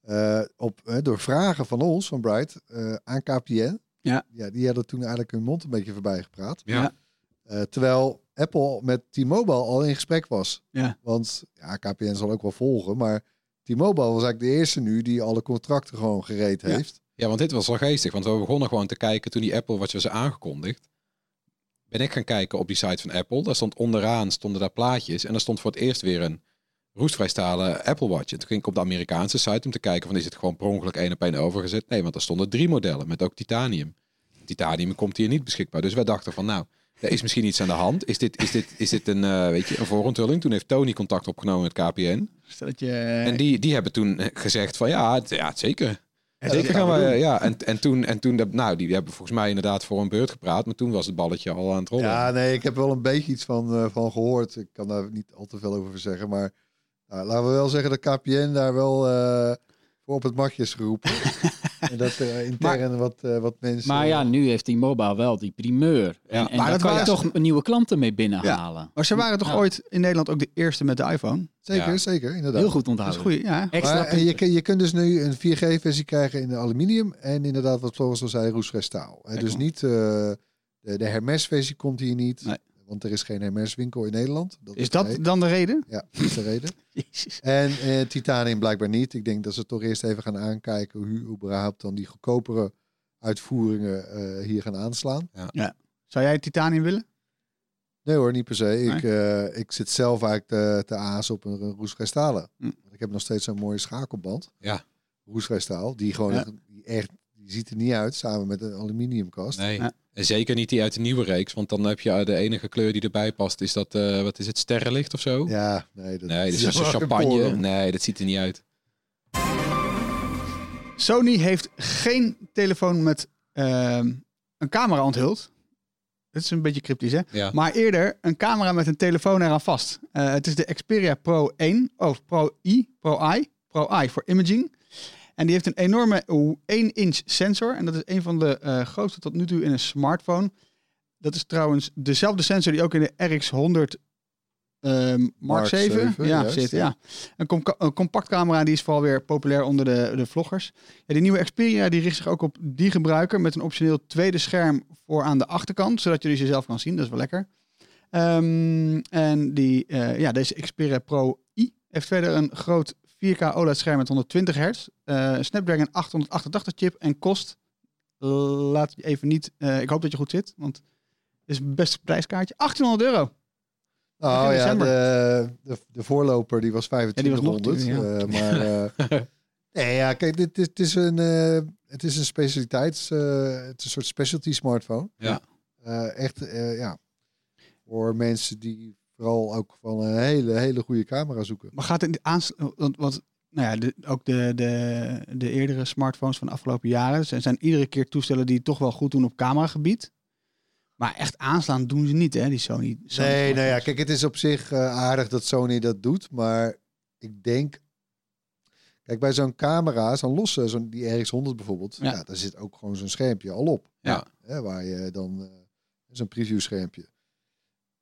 [SPEAKER 3] eh, op, door vragen van ons, van Bright, eh, aan KPN.
[SPEAKER 1] Ja.
[SPEAKER 3] ja. Die hadden toen eigenlijk hun mond een beetje voorbij gepraat.
[SPEAKER 4] Ja.
[SPEAKER 3] Eh, terwijl Apple met T-Mobile al in gesprek was.
[SPEAKER 1] Ja.
[SPEAKER 3] Want ja, KPN zal ook wel volgen, maar T-Mobile was eigenlijk de eerste nu die alle contracten gewoon gereed
[SPEAKER 1] Ja.
[SPEAKER 3] heeft.
[SPEAKER 4] Ja, want dit was wel geestig. Want we begonnen gewoon te kijken toen die Apple Watch was aangekondigd. Ben ik gaan kijken op die site van Apple. Daar stond onderaan stonden daar plaatjes. En daar stond voor het eerst weer een roestvrijstalen Apple Watch. En toen ging ik op de Amerikaanse site om te kijken van is het gewoon per ongeluk één op één overgezet. Nee, want er stonden drie modellen met ook titanium. Titanium komt hier niet beschikbaar. Dus wij dachten van nou, er is misschien iets aan de hand. Is dit, is dit, is dit een, eh, weet je, een vooronthulling? Toen heeft Tony contact opgenomen met KPN.
[SPEAKER 1] Stel dat je,
[SPEAKER 4] En die, die hebben toen eh, gezegd van ja, het, ja zeker.
[SPEAKER 3] Ja, dat
[SPEAKER 4] gaan
[SPEAKER 3] we
[SPEAKER 4] ja. En, en toen, en toen, dat- nou, die hebben volgens mij inderdaad voor een beurt gepraat, maar toen was het balletje al aan het rollen.
[SPEAKER 3] Ja, nee, ik heb wel een beetje iets van, eh, van gehoord. Ik kan daar niet al te veel over zeggen. Maar nou, laten we wel zeggen dat KPN daar wel eh, voor op het matje is geroepen. [laughs] en dat er intern wat, eh, wat mensen...
[SPEAKER 5] Maar ja, nu heeft die mobile wel die primeur. En,
[SPEAKER 4] Ja.
[SPEAKER 5] en
[SPEAKER 1] Maar
[SPEAKER 5] daar
[SPEAKER 1] dat
[SPEAKER 5] kan je toch nieuwe klanten mee binnenhalen.
[SPEAKER 1] maar ze waren toch
[SPEAKER 5] Ja.
[SPEAKER 1] ooit in Nederland ook de eerste met de iPhone?
[SPEAKER 3] Zeker,
[SPEAKER 4] Ja.
[SPEAKER 3] zeker, inderdaad.
[SPEAKER 5] Heel goed
[SPEAKER 1] Dat is
[SPEAKER 5] onthouden.
[SPEAKER 1] goed, ja.
[SPEAKER 5] Extra
[SPEAKER 3] Maar, en je, je kunt dus nu een 4G-versie krijgen in de aluminium. En inderdaad, wat Floris al zei, roestvrij staal. Dus
[SPEAKER 1] maar.
[SPEAKER 3] niet... eh, de, de Hermes-versie komt hier niet.
[SPEAKER 1] Nee.
[SPEAKER 3] Want er is geen Hermes-winkel in Nederland. Dat
[SPEAKER 1] Is dat dan de reden?
[SPEAKER 3] Ja, dat is de reden. [laughs]
[SPEAKER 1] Jezus.
[SPEAKER 3] En eh, titanium blijkbaar niet. Ik denk dat ze toch eerst even gaan aankijken hoe überhaupt dan die goedkopere uitvoeringen eh, hier gaan aanslaan.
[SPEAKER 1] Zou jij titanium willen?
[SPEAKER 3] Nee hoor, niet per se. Ik, eh, ik zit zelf eigenlijk te, te aas op een, een roestvrij stalen.
[SPEAKER 1] Hm.
[SPEAKER 3] Want Ik heb nog steeds zo'n mooie schakelband.
[SPEAKER 4] Ja.
[SPEAKER 3] Roestvrij staal. Die gewoon
[SPEAKER 1] Ja.
[SPEAKER 3] echt, die ziet er niet uit samen met een aluminiumkast.
[SPEAKER 4] Nee.
[SPEAKER 5] Ja.
[SPEAKER 4] En zeker niet die uit de nieuwe reeks, want dan heb je eh, de enige kleur die erbij past, is dat, eh, wat is het, sterrenlicht of zo?
[SPEAKER 3] Ja, nee. Dat,
[SPEAKER 4] Nee, dat is
[SPEAKER 3] wel
[SPEAKER 4] champagne.
[SPEAKER 3] een
[SPEAKER 4] Nee, dat ziet er niet uit.
[SPEAKER 1] Sony heeft geen telefoon met ehm, een camera onthuld. Dat is een beetje cryptisch, hè?
[SPEAKER 4] Ja.
[SPEAKER 1] Maar eerder een camera met een telefoon eraan vast. Eh, het is de Xperia Pro 1, of Pro I, Pro I, Pro I voor imaging. En die heeft een enorme 1-inch sensor. En dat is een van de eh, grootste tot nu toe in een smartphone. Dat is trouwens dezelfde sensor die ook in de RX100 ehm, Mark,
[SPEAKER 3] Mark
[SPEAKER 1] 7,
[SPEAKER 3] 7,
[SPEAKER 1] ja, zit.
[SPEAKER 3] ja.
[SPEAKER 1] Een, com een compact camera die is vooral weer populair onder de, de vloggers. Ja, die nieuwe Xperia die richt zich ook op die gebruiker met een optioneel tweede scherm voor aan de achterkant, zodat je dus jezelf kan zien. Dat is wel lekker. Ehm, en die, eh, ja, deze Xperia Pro i heeft verder een groot 4K OLED-scherm met 120 hertz, eh, Snapdragon 888 chip en kost, laat je even niet, eh, ik hoop dat je goed zit, want het is het beste prijskaartje, 1800 euro.
[SPEAKER 3] Oh ja, de, de, de voorloper die was
[SPEAKER 1] die was nog
[SPEAKER 3] 2500.
[SPEAKER 1] duurder,
[SPEAKER 3] eh, maar eh, [laughs] nee, ja, kijk, dit, dit is een, eh, het is een specialiteits, eh, het is een soort specialty smartphone.
[SPEAKER 4] Ja.
[SPEAKER 3] Eh, echt, eh, ja, voor mensen die vooral ook van een hele, hele goede camera zoeken.
[SPEAKER 1] Maar gaat het aan... Want, want nou ja, de, ook de, de, de eerdere smartphones van de afgelopen jaren zijn, zijn iedere keer toestellen die het toch wel goed doen op cameragebied. Maar echt aanslaan doen ze niet, hè, die Sony. Sony
[SPEAKER 3] Nee, nou ja, kijk, het is op zich eh, aardig dat Sony dat doet, maar ik denk, kijk, bij zo'n camera, zo'n losse, zo'n die RX100 bijvoorbeeld,
[SPEAKER 1] Ja.
[SPEAKER 3] ja. daar zit ook gewoon zo'n schermpje al op.
[SPEAKER 4] Ja.
[SPEAKER 3] Hè, waar je dan, eh, zo'n preview schermpje.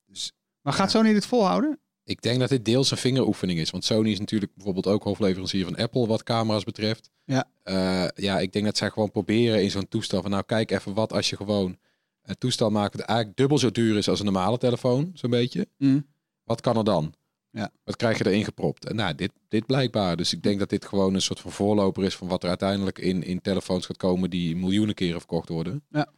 [SPEAKER 3] Dus
[SPEAKER 1] Maar gaat Sony dit volhouden?
[SPEAKER 4] Ik denk dat dit deels een vingeroefening is. Want Sony is natuurlijk bijvoorbeeld ook hoofdleverancier van Apple wat camera's betreft.
[SPEAKER 1] Ja.
[SPEAKER 4] Eh, ja, ik denk dat zij gewoon proberen in zo'n toestel van nou kijk even wat als je gewoon een toestel maakt dat eigenlijk dubbel zo duur is als een normale telefoon, zo'n beetje.
[SPEAKER 1] Mm.
[SPEAKER 4] Wat kan er dan?
[SPEAKER 1] Ja.
[SPEAKER 4] Wat krijg je erin gepropt? En nou, dit, dit blijkbaar. Dus ik denk dat dit gewoon een soort van voorloper is van wat er uiteindelijk in, in telefoons gaat komen die miljoenen keren verkocht worden.
[SPEAKER 1] Ja.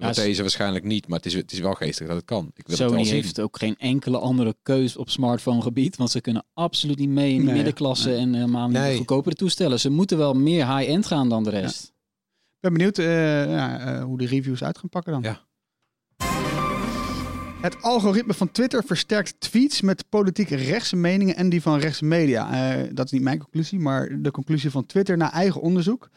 [SPEAKER 4] Met
[SPEAKER 5] Ja,
[SPEAKER 4] deze waarschijnlijk niet, maar het is, het is wel geestig dat het kan. Ik wil het
[SPEAKER 5] Sony
[SPEAKER 4] wel zien.
[SPEAKER 5] heeft ook geen enkele andere keus op smartphone gebied. Want ze kunnen absoluut niet mee in de
[SPEAKER 1] Nee,
[SPEAKER 5] middenklasse
[SPEAKER 1] nee.
[SPEAKER 5] en helemaal niet
[SPEAKER 4] Nee.
[SPEAKER 5] de goedkopere toestellen. Ze moeten wel meer high-end gaan dan de rest.
[SPEAKER 1] Ik ben benieuwd eh, ja, eh, hoe de reviews uit gaan pakken dan.
[SPEAKER 4] Ja.
[SPEAKER 1] Het algoritme van Twitter versterkt tweets met politiek rechtse meningen en die van rechtse media. Eh, dat is niet mijn conclusie, maar de conclusie van Twitter na eigen onderzoek.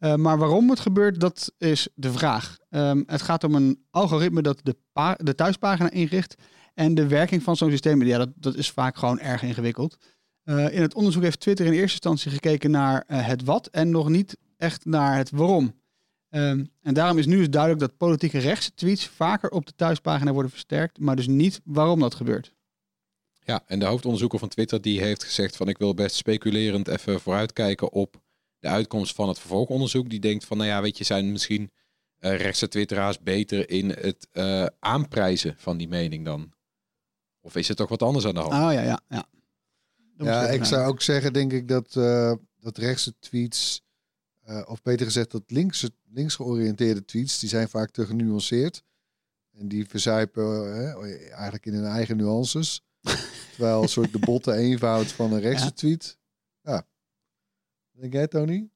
[SPEAKER 1] Eh, maar waarom het gebeurt, dat is de vraag. Ehm, het gaat om een algoritme dat de, de thuispagina inricht. En de werking van zo'n systeem, ja, dat, dat is vaak gewoon erg ingewikkeld. Eh, in het onderzoek heeft Twitter in eerste instantie gekeken naar eh, het wat en nog niet echt naar het waarom. Ehm, en daarom is nu dus duidelijk dat politieke rechtse tweets vaker op de thuispagina worden versterkt, maar dus niet waarom dat gebeurt.
[SPEAKER 4] Ja, en de hoofdonderzoeker van Twitter die heeft gezegd van ik wil best speculerend even vooruitkijken op de uitkomst van het vervolgonderzoek. Die denkt van nou ja, weet je, zijn misschien eh, rechtse twitteraars beter in het eh, aanprijzen van die mening dan? Of is er toch wat anders aan de hand?
[SPEAKER 1] Oh ja, ja, ja.
[SPEAKER 3] Ja, ik zou ook zeggen, denk ik, dat, eh, dat rechtse tweets, eh, of beter gezegd, dat linkse, links georiënteerde tweets, die zijn vaak te genuanceerd. En die verzuipen eigenlijk in hun eigen nuances. [laughs] Terwijl een soort de botte eenvoud van een rechtse
[SPEAKER 1] Ja.
[SPEAKER 3] tweet. Ja. Denk jij, Tony?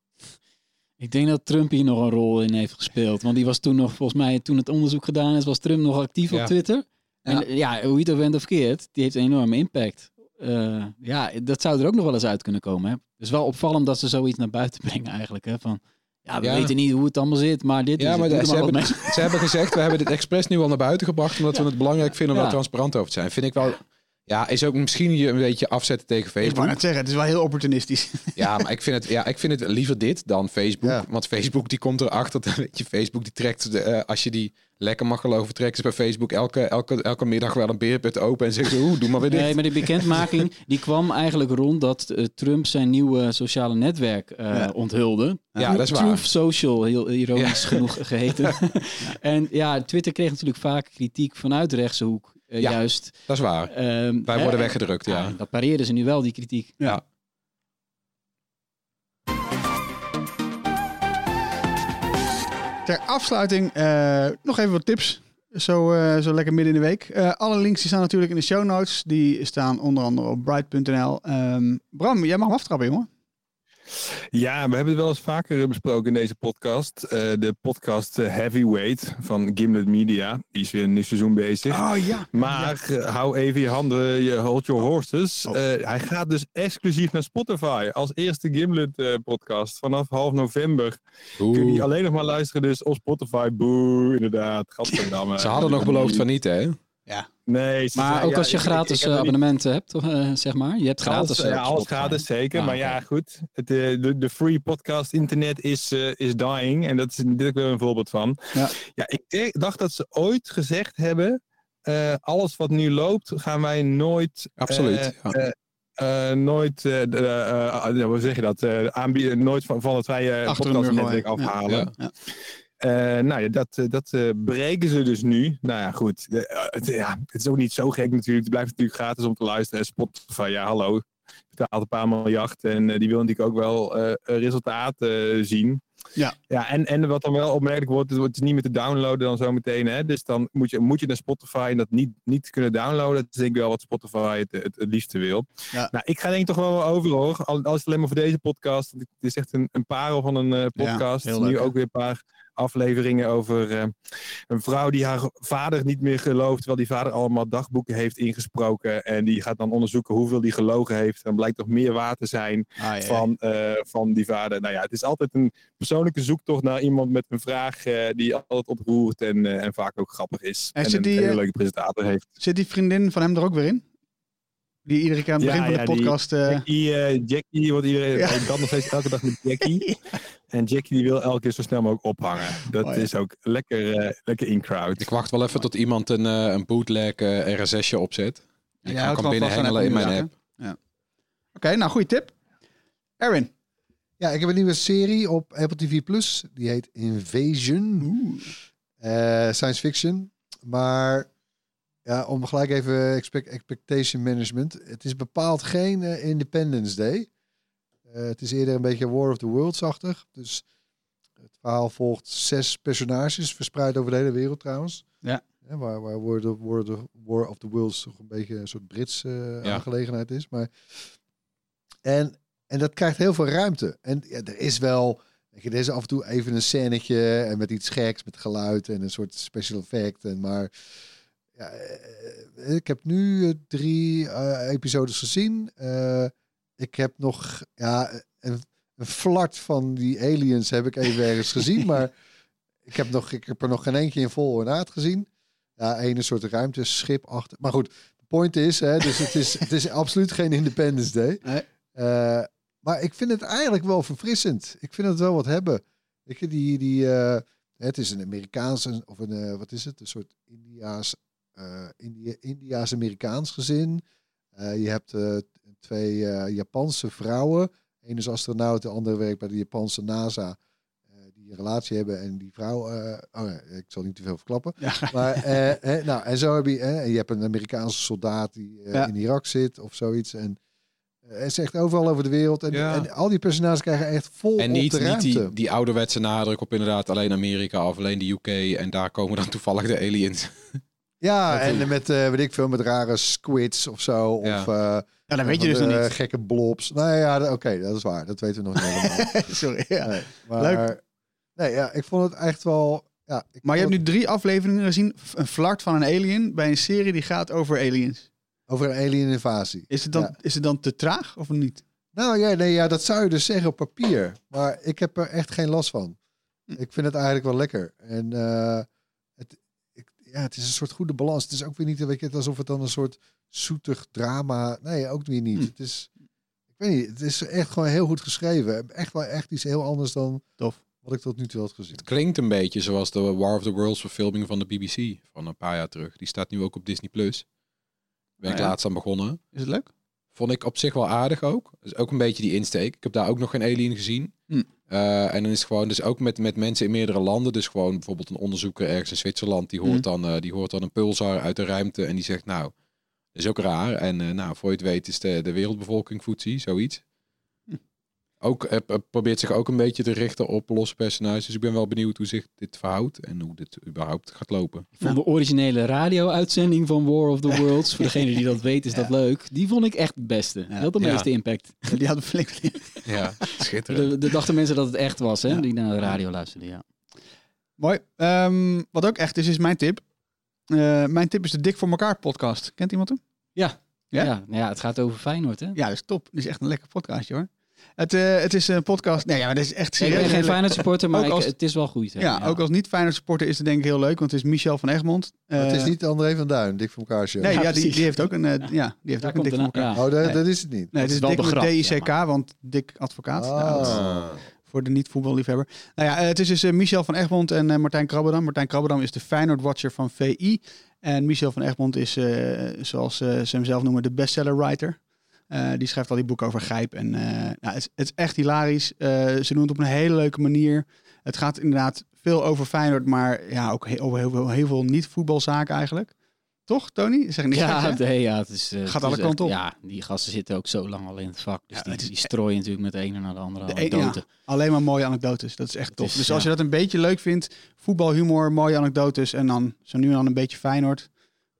[SPEAKER 5] Ik denk dat Trump hier nog een rol in heeft gespeeld. Want die was toen nog, volgens mij, toen het onderzoek gedaan is, was Trump nog actief
[SPEAKER 4] Ja.
[SPEAKER 5] op Twitter. En ja. hoe je het bent of verkeerd, die heeft een enorme impact. Eh, ja, dat zou er ook nog wel eens uit kunnen komen. Hè? Het is wel opvallend dat ze zoiets naar buiten [laughs] brengen eigenlijk. Hè? Van, ja, we
[SPEAKER 4] Ja.
[SPEAKER 5] weten niet hoe het allemaal zit, maar dit
[SPEAKER 4] Ja,
[SPEAKER 5] is
[SPEAKER 4] maar
[SPEAKER 5] het.
[SPEAKER 4] de-
[SPEAKER 5] Doe
[SPEAKER 4] ze,
[SPEAKER 5] maar
[SPEAKER 4] hebben, ze hebben gezegd, we hebben dit expres nu al naar buiten gebracht, omdat we het belangrijk vinden om
[SPEAKER 5] Ja.
[SPEAKER 4] daar transparant over te zijn. Vind ik wel, ja, is ook misschien je een beetje afzetten tegen
[SPEAKER 1] Ik wou
[SPEAKER 4] Facebook.
[SPEAKER 1] net zeggen, het is wel heel opportunistisch. [laughs]
[SPEAKER 4] Ja, maar ik vind het, ja, ik vind het liever dit dan Facebook.
[SPEAKER 3] Ja.
[SPEAKER 4] Want Facebook die komt erachter. dat- Weet je, Facebook die trekt, de, eh, als je die lekker mag geloven, trekken ze bij Facebook elke, elke, elke middag wel een beerput open en zeggen ze, oeh, doe maar weer dit.
[SPEAKER 5] Nee, maar die bekendmaking [laughs] die kwam eigenlijk rond dat eh, Trump zijn nieuwe sociale netwerk eh,
[SPEAKER 1] Ja.
[SPEAKER 5] onthulde.
[SPEAKER 4] Ja, dat is waar.
[SPEAKER 5] Truth Social, heel ironisch genoeg geheten. [laughs] En ja, Twitter kreeg natuurlijk vaak kritiek vanuit de rechtse hoek. Eh,
[SPEAKER 4] Ja.
[SPEAKER 5] Juist.
[SPEAKER 4] Dat is waar.
[SPEAKER 5] Ehm,
[SPEAKER 4] Wij
[SPEAKER 5] hè,
[SPEAKER 4] worden weggedrukt, ja.
[SPEAKER 5] Dat pareerden ze nu wel, die kritiek.
[SPEAKER 4] Ja.
[SPEAKER 1] Ter afsluiting eh, nog even wat tips. Zo, eh, zo lekker midden in de week. Eh, alle links die staan natuurlijk in de show notes. Die staan onder andere op bright.nl. Ehm, Bram, jij mag hem aftrappen, jongen.
[SPEAKER 2] Ja, we hebben het wel eens vaker besproken in deze podcast. Eh, de podcast eh, Heavyweight van Gimlet Media. Die is weer een nieuw seizoen bezig.
[SPEAKER 1] Oh ja.
[SPEAKER 2] Maar eh, hou even je handen, je hold your horses.
[SPEAKER 1] Oh.
[SPEAKER 2] Eh, hij gaat dus exclusief naar Spotify als eerste Gimlet eh, podcast. Vanaf half november kun je alleen nog maar luisteren dus op Spotify. Boe, inderdaad. Gadverdamme.
[SPEAKER 4] Ze hadden nog beloofd van niet, hè?
[SPEAKER 2] Nee,
[SPEAKER 5] Maar ook
[SPEAKER 2] ja,
[SPEAKER 5] als je
[SPEAKER 2] ik-
[SPEAKER 5] gratis
[SPEAKER 2] ik
[SPEAKER 5] eh,
[SPEAKER 2] niet-
[SPEAKER 5] abonnementen hebt, eh, zeg maar. Je hebt gratis.
[SPEAKER 2] Alles,
[SPEAKER 5] eh,
[SPEAKER 2] ja, alles gratis, zeker.
[SPEAKER 5] Ah,
[SPEAKER 2] maar ja, goed. Het, de, de free podcast internet is, is dying. En dat is dit ook weer een voorbeeld van.
[SPEAKER 1] Ja.
[SPEAKER 2] Ja, ik denk- dacht dat ze ooit gezegd hebben... alles wat nu loopt, gaan wij nooit...
[SPEAKER 4] Absoluut, ja.
[SPEAKER 2] nooit, eh, hoe zeg je dat, aanbieden, nooit van, van het vrije podcastnetwerk.
[SPEAKER 1] Ja.
[SPEAKER 2] afhalen.
[SPEAKER 4] Ja.
[SPEAKER 2] Eh, nou ja, dat, eh, dat eh, breken ze dus nu. Nou ja, goed. Het, ja, het is ook niet zo gek natuurlijk. Het blijft natuurlijk gratis om te luisteren. En Spotify, ja hallo, betaalt een paar miljard. En die wil natuurlijk ook wel resultaat eh, zien.
[SPEAKER 1] Ja.
[SPEAKER 2] ja en, en wat dan wel opmerkelijk wordt, het wordt niet meer te downloaden dan zometeen. Hè? Dus dan moet je, moet je naar Spotify en dat niet, niet kunnen downloaden. Dat is denk ik wel wat Spotify het, het, het liefste wil.
[SPEAKER 1] Ja.
[SPEAKER 2] Nou, ik ga denk ik toch wel over hoor. Al, al is het alleen maar voor deze podcast. Het is echt een, een parel van een eh, podcast.
[SPEAKER 1] heel
[SPEAKER 2] nu ook weer een paar afleveringen over eh, een vrouw die haar vader niet meer gelooft, terwijl die vader allemaal dagboeken heeft ingesproken. En die gaat dan onderzoeken hoeveel die gelogen heeft. Dan blijkt toch meer waar te zijn
[SPEAKER 1] Ah, ja, ja.
[SPEAKER 2] van, eh, van die vader. Nou ja, het is altijd een persoonlijke zoektocht naar iemand met een vraag eh, die altijd ontroert en, eh, en vaak ook grappig is.
[SPEAKER 1] En
[SPEAKER 2] En,
[SPEAKER 1] zit
[SPEAKER 2] een
[SPEAKER 1] die,
[SPEAKER 2] hele
[SPEAKER 1] eh,
[SPEAKER 2] leuke presentator heeft.
[SPEAKER 1] Zit die vriendin van hem er ook weer in? Die iedere keer aan het
[SPEAKER 2] Ja,
[SPEAKER 1] begin van
[SPEAKER 2] ja,
[SPEAKER 1] de
[SPEAKER 2] die-
[SPEAKER 1] podcast... eh,
[SPEAKER 2] Jackie, eh, Jackie wordt iedereen
[SPEAKER 1] Ja.
[SPEAKER 2] ik kan nog steeds elke dag met Jackie. [laughs] En Jackie die wil elke keer zo snel mogelijk ophangen. Dat
[SPEAKER 1] Oh, ja.
[SPEAKER 2] is ook lekker, eh, lekker in crowd.
[SPEAKER 4] Ik wacht wel even tot iemand een, eh, een bootleg eh, RSS'je opzet. Ik kan binnenhengelen in mijn app.
[SPEAKER 1] Oké, nou, goede tip. Erwin.
[SPEAKER 3] Ja, ik heb een nieuwe serie op Apple TV Plus. Die heet Invasion. Eh, science fiction. Maar ja, om gelijk even expect, expectation management. Het is bepaald geen eh, Independence Day. Eh, het is eerder een beetje War of the Worlds-achtig. Dus het verhaal volgt zes personages, verspreid over de hele wereld trouwens.
[SPEAKER 1] Ja.
[SPEAKER 3] Hè, waar waar War, of- War, of the- War of the Worlds toch een beetje een soort Brits
[SPEAKER 4] Ja.
[SPEAKER 3] aangelegenheid is. Maar... En, en dat krijgt heel veel ruimte. En ja, er is wel... Weet je, er is af en toe even een scènetje en met iets geks, met geluid en een soort special effect. En maar ja, eh, ik heb nu eh, drie eh, episodes gezien. Eh, ik heb nog ja, een, een flart van die aliens heb ik even ergens gezien, [laughs] maar ik heb, nog, ik heb er nog geen eentje in vol ornaat gezien. Ja, ene soort ruimteschip achter. Maar goed, de point is, hè, dus het is, het is absoluut geen Independence Day.
[SPEAKER 1] Nee.
[SPEAKER 3] Eh, maar ik vind het eigenlijk wel verfrissend. Ik vind het wel wat hebben. Weet je, die, die, eh, het is een Amerikaanse, of een, eh, wat is het? Een soort Indiaas, India, Indiaas-Amerikaans gezin. Je hebt twee Japanse vrouwen. Eén is astronaut, de andere werkt bij de Japanse NASA. die een relatie hebben en die vrouw... oh ja, ik zal niet te veel verklappen.
[SPEAKER 1] Ja.
[SPEAKER 3] Maar, eh, nou, en zo heb je... Je hebt een Amerikaanse soldaat die
[SPEAKER 1] Ja.
[SPEAKER 3] in Irak zit of zoiets. En eh, het is echt overal over de wereld. En,
[SPEAKER 4] Ja.
[SPEAKER 3] en al die personages krijgen echt vol
[SPEAKER 4] En
[SPEAKER 3] op
[SPEAKER 4] niet,
[SPEAKER 3] de
[SPEAKER 4] niet die, die ouderwetse nadruk op inderdaad alleen Amerika of alleen de UK. En daar komen dan toevallig de aliens. [laughs]
[SPEAKER 3] Ja, en met, eh weet ik veel, met rare squids of zo.
[SPEAKER 4] Ja.
[SPEAKER 3] Of, eh,
[SPEAKER 1] Ja, dat weet je dus
[SPEAKER 3] de
[SPEAKER 1] nog niet.
[SPEAKER 3] gekke blobs. Nou ja, oké, dat is waar. Dat weten we nog niet helemaal. [laughs]
[SPEAKER 1] Sorry, ja.
[SPEAKER 3] Nee, maar,
[SPEAKER 1] Leuk.
[SPEAKER 3] Nee, ja, ik vond het echt wel... Ja, ik
[SPEAKER 1] Maar je hebt nu drie afleveringen gezien. Een flart van een alien bij een serie die gaat over aliens.
[SPEAKER 3] Over een alien invasie.
[SPEAKER 1] Is het dan,
[SPEAKER 3] Ja.
[SPEAKER 1] is het dan te traag of niet?
[SPEAKER 3] Nou ja, nee, ja, dat zou je dus zeggen op papier. Maar ik heb er echt geen last van.
[SPEAKER 1] Hm.
[SPEAKER 3] Ik vind het eigenlijk wel lekker. En eh, het, ik, ja, het is een soort goede balans. Het is ook weer niet weet je, alsof het dan een soort zoetig drama... Nee, ook weer niet.
[SPEAKER 1] Hm.
[SPEAKER 3] Het is... Ik weet niet, het is echt gewoon heel goed geschreven. Echt wel echt iets heel anders dan
[SPEAKER 1] Tof.
[SPEAKER 3] wat ik tot nu toe had gezien.
[SPEAKER 4] Het klinkt een beetje zoals de War of the Worlds verfilming van de BBC van een paar jaar terug. Die staat nu ook op Disney+. Plus. Ben ik
[SPEAKER 1] Ah, ja.
[SPEAKER 4] laatst aan begonnen.
[SPEAKER 1] Is het leuk?
[SPEAKER 4] Vond ik op zich wel aardig ook. Dus ook een beetje die insteek. Ik heb daar ook nog geen alien gezien.
[SPEAKER 1] Hm.
[SPEAKER 4] Eh, en dan is het gewoon, dus ook met, met mensen in meerdere landen. Dus gewoon bijvoorbeeld een onderzoeker ergens in Zwitserland. Die hoort,
[SPEAKER 1] Hm.
[SPEAKER 4] dan, eh, die hoort dan een pulsar uit de ruimte. En die zegt, nou, dat is ook raar. En eh, nou, voor je het weet is de, de wereldbevolking voetzie, zoiets. Ook, eh, probeert zich ook een beetje te richten op losse personages. Dus ik ben wel benieuwd hoe zich dit verhoudt en hoe dit überhaupt gaat lopen.
[SPEAKER 5] Ik vond de originele radio-uitzending van War of the [laughs] Worlds, voor degene die dat weet, is dat leuk. Die vond ik echt het beste. Die had de
[SPEAKER 4] Ja.
[SPEAKER 5] meeste impact. [laughs]
[SPEAKER 1] Die hadden flink.
[SPEAKER 4] Ja, schitterend.
[SPEAKER 5] De, dachten mensen dat het echt was, hè?
[SPEAKER 1] Ja.
[SPEAKER 5] Die naar de radio luisterden, ja.
[SPEAKER 1] Mooi. Ehm, wat ook echt is, is mijn tip. Eh, mijn tip is de Dik voor elkaar podcast. Kent iemand hem?
[SPEAKER 5] Ja.
[SPEAKER 1] Ja?
[SPEAKER 5] Ja, nou ja, het gaat over Feyenoord, hè?
[SPEAKER 1] Ja, dat is top. Dit is echt een lekker podcastje hoor. Het, eh, het is een podcast. Nee, ja, maar dit is echt
[SPEAKER 5] Ik
[SPEAKER 1] serieus.
[SPEAKER 5] ben geen Feyenoord supporter, maar ik- het is wel goed. hè?
[SPEAKER 1] Ja, ook als niet Feyenoord supporter is het denk ik heel leuk, want het is Michel van Egmond.
[SPEAKER 3] Het is
[SPEAKER 1] Eh,
[SPEAKER 3] niet André van Duin, dik voor elkaar show.
[SPEAKER 1] Nee,
[SPEAKER 5] Ja,
[SPEAKER 1] ja, die, die heeft ook een, eh, ja, die heeft
[SPEAKER 5] Daar
[SPEAKER 1] ook een dik voor elkaar.
[SPEAKER 5] ja.
[SPEAKER 3] Oh, dat, dat is het niet.
[SPEAKER 1] Nee,
[SPEAKER 5] Dat
[SPEAKER 1] het
[SPEAKER 5] is
[SPEAKER 1] is
[SPEAKER 5] wel
[SPEAKER 1] dik
[SPEAKER 5] de
[SPEAKER 1] met DICK, want dik advocaat.
[SPEAKER 3] Ah.
[SPEAKER 1] Nou, dat voor de niet-voetballiefhebber. Nou ja, het is dus Michel van Egmond en Martijn Krabberdam. Martijn Krabberdam is de Feyenoord-watcher van VI. En Michel van Egmond is, eh, zoals ze hem zelf noemen, de bestseller-writer. Eh, die schrijft al die boeken over Gijp. En eh, nou, het, is, het is echt hilarisch. Eh, ze doen het op een hele leuke manier. Het gaat inderdaad veel over Feyenoord, maar ja, ook heel, veel- heel veel niet-voetbalzaken eigenlijk. Toch, Tony? Zeg niet
[SPEAKER 5] Ja,
[SPEAKER 1] gek, hè?
[SPEAKER 5] nee, ja, het is,
[SPEAKER 1] Gaat
[SPEAKER 5] het
[SPEAKER 1] alle
[SPEAKER 5] is
[SPEAKER 1] kanten op.
[SPEAKER 5] Ja, die gasten zitten ook zo lang al in het vak. Dus
[SPEAKER 1] Ja,
[SPEAKER 5] die,
[SPEAKER 1] is
[SPEAKER 5] die strooien natuurlijk met de ene naar de andere
[SPEAKER 1] De een-
[SPEAKER 5] anekdote.
[SPEAKER 1] Alleen maar mooie anekdotes. Dat is echt tof. dus als je dat een beetje leuk vindt, voetbalhumor, mooie anekdotes en dan zo nu en dan een beetje Feyenoord.